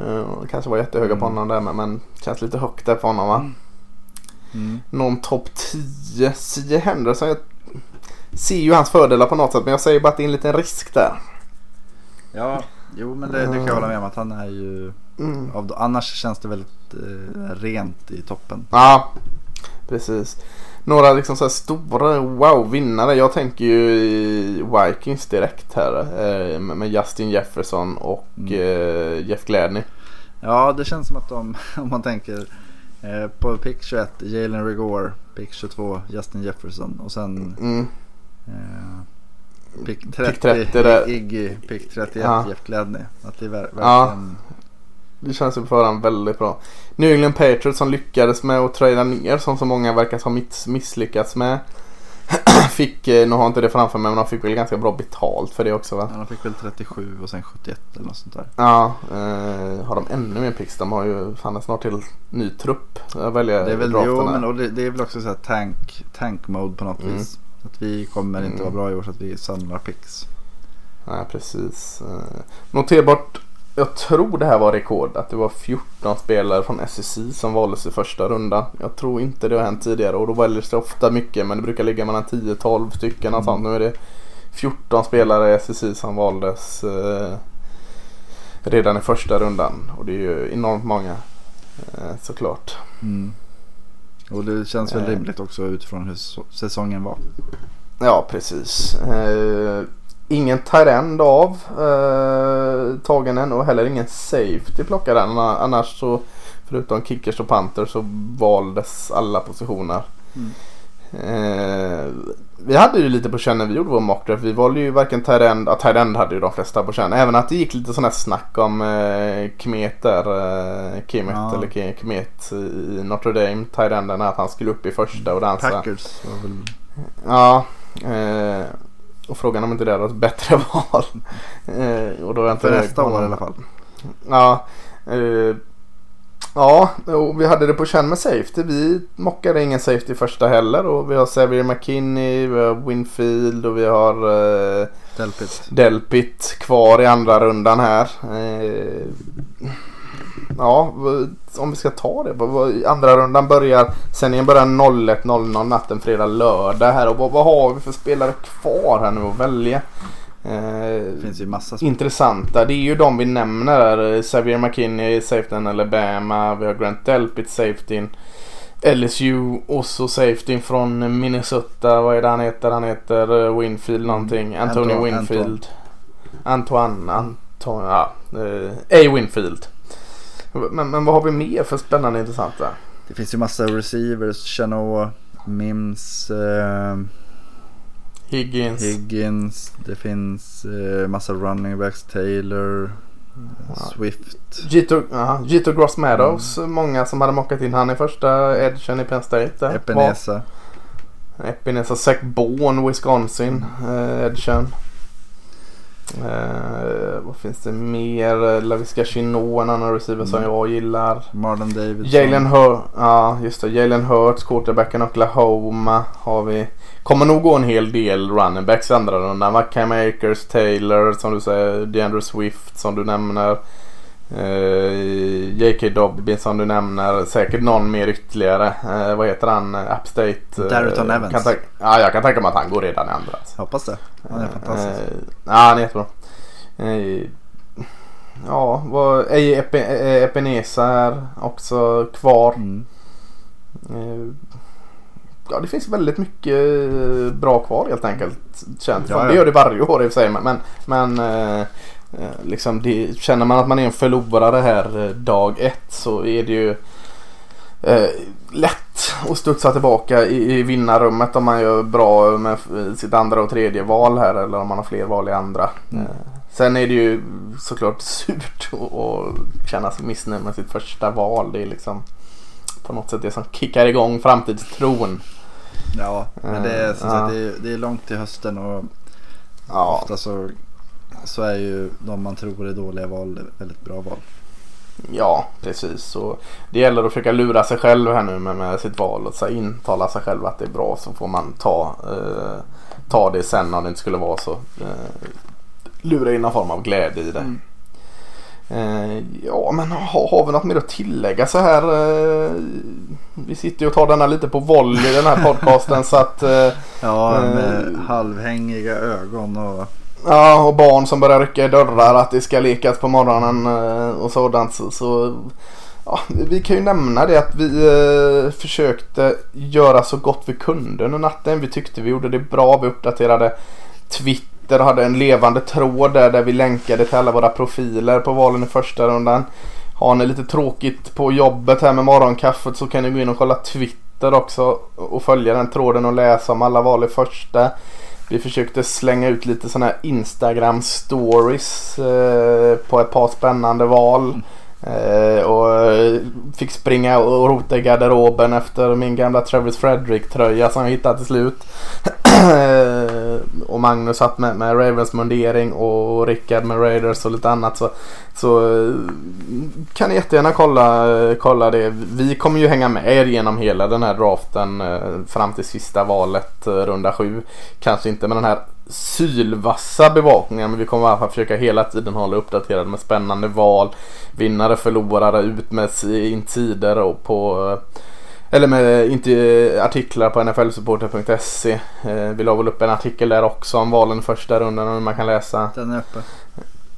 eh, kanske var jättehöga på Mm. honom där men, men känns lite högt där på honom va. mm. Någon topp 10. C.J. Henderson. Jag ser ju hans fördelar på något sätt men jag säger bara att det är en liten risk där. Ja, jo men det, det kan jag hålla med om att han är ju Mm. av, Annars känns det väldigt eh, rent i toppen. Ja, precis. Några liksom så här stora wow-vinnare. Jag tänker ju Vikings direkt här. Eh, med med Justin Jefferson och Mm. eh, Jeff Gladney. Ja, det känns som att de, [LAUGHS] om man tänker eh, på pick 21, Jalen Rigor, pick 22, Justin Jefferson och sen Mm. eh, pick 30, Pick 30 där. Iggy, pick 31, Ja. Jeff Gladney. Att det är ver- Ja. verkligen, Det känns ju på förhand väldigt bra. New England Patriots som lyckades med att trada ner som så många verkar ha miss- misslyckats med. [CLEARS THROAT] fick, eh, nu har jag inte det framför mig men de fick väl ganska bra betalt för det också va? ja, de fick väl 37 och sen 71 eller något sånt där. Ja, eh, har de ännu mer picks? De har ju fan snart till ny trupp. Jag väljer Det är väl, jo, men, och det, det är väl också så här tank, tank mode på något Mm. vis. Att vi kommer inte Mm. vara bra i år så att vi samlar picks. Nej, precis. Eh, Noterbart, jag tror det här var rekord. Att det var 14 spelare från SSI som valdes i första rundan. Jag tror inte det har hänt tidigare och då väljs det ofta mycket men det brukar ligga mellan 10-12 stycken och sånt. Nu är det 14 spelare i SSI som valdes eh, redan i första rundan och det är ju enormt många eh, såklart. Mm. Och det känns väl Eh. rimligt också utifrån hur säsongen var. Ja, precis. Eh, ingen tight-end av eh, tagen än och heller ingen safety plockad än. Annars så förutom kickers och panter så valdes alla positioner. Mm. Eh, vi hade ju lite på känn när vi gjorde vår mockdraft. Vi valde ju varken tight-end, ja tight-end hade ju de flesta på känn. Även att det gick lite sån här snack om eh, Kmet där. Eh, Kemet Ja. eller Kmet i Notre Dame. Tight-enden att han skulle upp i första och dansa. Packers var väl... Ja, eh, och frågan om inte det hade varit ett bättre [LAUGHS] val. eh, och då inte För nästa år i alla fall. Ja, eh, ja och vi hade det på känn med safety. Vi mockade ingen safety första heller. Och vi har Xavier McKinney, vi har Winfield och vi har eh, Delpit. Delpit kvar i andra rundan här. Eh, ja, om vi ska ta det. Andra rundan börjar, sändningen börjar 01.00 natten fredag, lördag här. Och vad, vad har vi för spelare kvar här nu att välja? Eh, Det finns ju massa intressanta. Det är ju de vi nämner där. Xavier McKinney, safetyn Alabama. Vi har Grant Delpit, safetyn LSU och så safetyn från Minnesota. Vad är det han heter? Han heter eh, Winfield någonting. Antonio Antoine- Winfield. Antoine. Antoine. Ja. Eh, A. Winfield. Men, men vad har vi mer för spännande intressanta? Det finns ju massa receivers. Chanoa, Mims, eh, Higgins. Higgins. Det finns eh, massa running backs. Taylor, Ja. Swift. Gito, Gross Meadows. Många som hade mockat in han i första edgen i Penn State. där. Epinesa. Epinesa Zach Bourne, Wisconsin. Eh, edgen. Eh, vad finns det mer? Laviska Chino, en annan receiver som Mm. jag gillar. Marlon Davidson. Jalen Hurts, ja just det. Jalen Hurts, quarterbacken Oklahoma har vi. Kommer nog gå en hel del running backs andra rundan. Cam Akers, Taylor som du säger. DeAndre Swift som du nämner. Eh, J.K. Dobbins som du nämner. Säkert någon mer ytterligare. Eh, vad heter han? App State. eh, Darrington Evans. Kan ta- ja, jag kan tänka mig att han går redan i andra. Alltså. Hoppas det. Han är fantastisk. Ja, han är jättebra. Ja, vad, Epi, Epinesa är också kvar. Mm. Ja, det finns väldigt mycket bra kvar helt enkelt. Känt. Ja, ja. Det gör det varje år i och för sig. Men, men, liksom det, känner man att man är en förlorare här eh, dag ett så är det ju eh, lätt att studsa tillbaka i, i vinnarrummet om man gör bra med sitt andra och tredje val här eller om man har fler val i andra. Mm. Eh, sen är det ju såklart surt att- känna sig missnöjd med sitt första val. Det är liksom på något sätt det som kickar igång framtidstron. Ja, men det är, som Ja. sagt, det är, det är långt till hösten och Ja, ofta så, så är ju de man tror är dåliga val väldigt bra val. ja precis. Och det gäller att försöka lura sig själv här nu med, med sitt val och så intala sig själv att det är bra så får man ta, eh, ta det sen om det inte skulle vara så. Eh, lura in någon form av glädje i det. Mm. Eh, ja men har, har vi något mer att tillägga så här? Eh, vi sitter ju och tar denna lite på volley i den här podcasten så att eh, Ja, Eh. med halvhängiga ögon och Ja, och barn som börjar rycka i dörrar, att det ska lekas på morgonen eh, och sådant. Så, så ja, vi kan ju nämna det att vi eh, försökte göra så gott vi kunde under natten. Vi tyckte vi gjorde det bra. Vi uppdaterade Twitter och hade en levande tråd där, där vi länkade till alla våra profiler på valen i första rundan. Har ni lite tråkigt på jobbet här med morgonkaffet så kan ni gå in och kolla Twitter också och följa den tråden och läsa om alla val i första. Vi försökte slänga ut lite sådana här Instagram stories eh, på ett par spännande val. Eh, och fick springa och rota i garderoben efter min gamla Travis Frederick tröja som jag hittade till slut. Eh, och Magnus satt med, med Ravens mundering och Rickard med Raiders och lite annat. Så, så eh, kan ni jättegärna kolla, kolla det. Vi kommer ju hänga med er genom hela den här draften eh, fram till sista valet, runda sju. Kanske inte med den här sylvassa bevakningen men vi kommer i alla fall försöka hela tiden hålla uppdaterade med spännande val. Vinnare, förlorare, ut med si- insider och på eller med inte, artiklar på nflsupporter.se. Eh, vi la väl upp en artikel där också om valen första rundan och man kan läsa. den är uppe.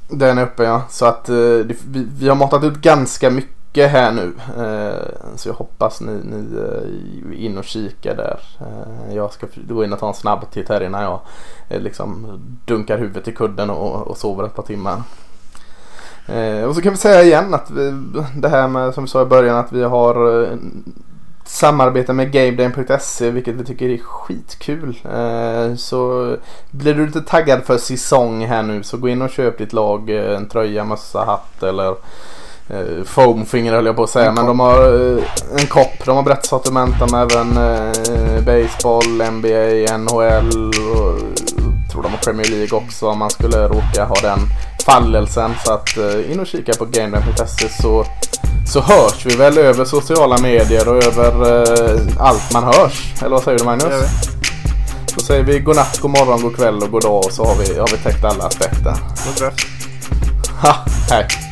Den är uppe ja. Så att eh, vi, vi har matat ut ganska mycket här nu. Eh, så jag hoppas ni, ni eh, är in och kikar där. Eh, jag ska gå in och ta en snabb titt här innan jag eh, liksom dunkar huvudet i kudden och, och sover ett par timmar. Eh, och så kan vi säga igen att vi, det här med som vi sa i början att vi har eh, samarbete med GameDame.se vilket vi tycker är skitkul. Eh, så blir du lite taggad för säsong här nu så gå in och köp ditt lag eh, en tröja, mössa, hatt eller eh, foamfinger höll jag på att säga. En Men kopp. de har en kopp. De har brett sortiment. De har även baseball, NBA, NHL och jag tror de har Premier League också om man skulle råka ha den fallelsen. Så att eh, in och kika på GameDame.se så så hörs vi väl över sociala medier och över eh, allt man hörs. Eller vad säger du Magnus? Då säger vi god natt, god morgon, god kväll och god dag och så har vi, har vi täckt alla aspekter. God draft. Ha, hej!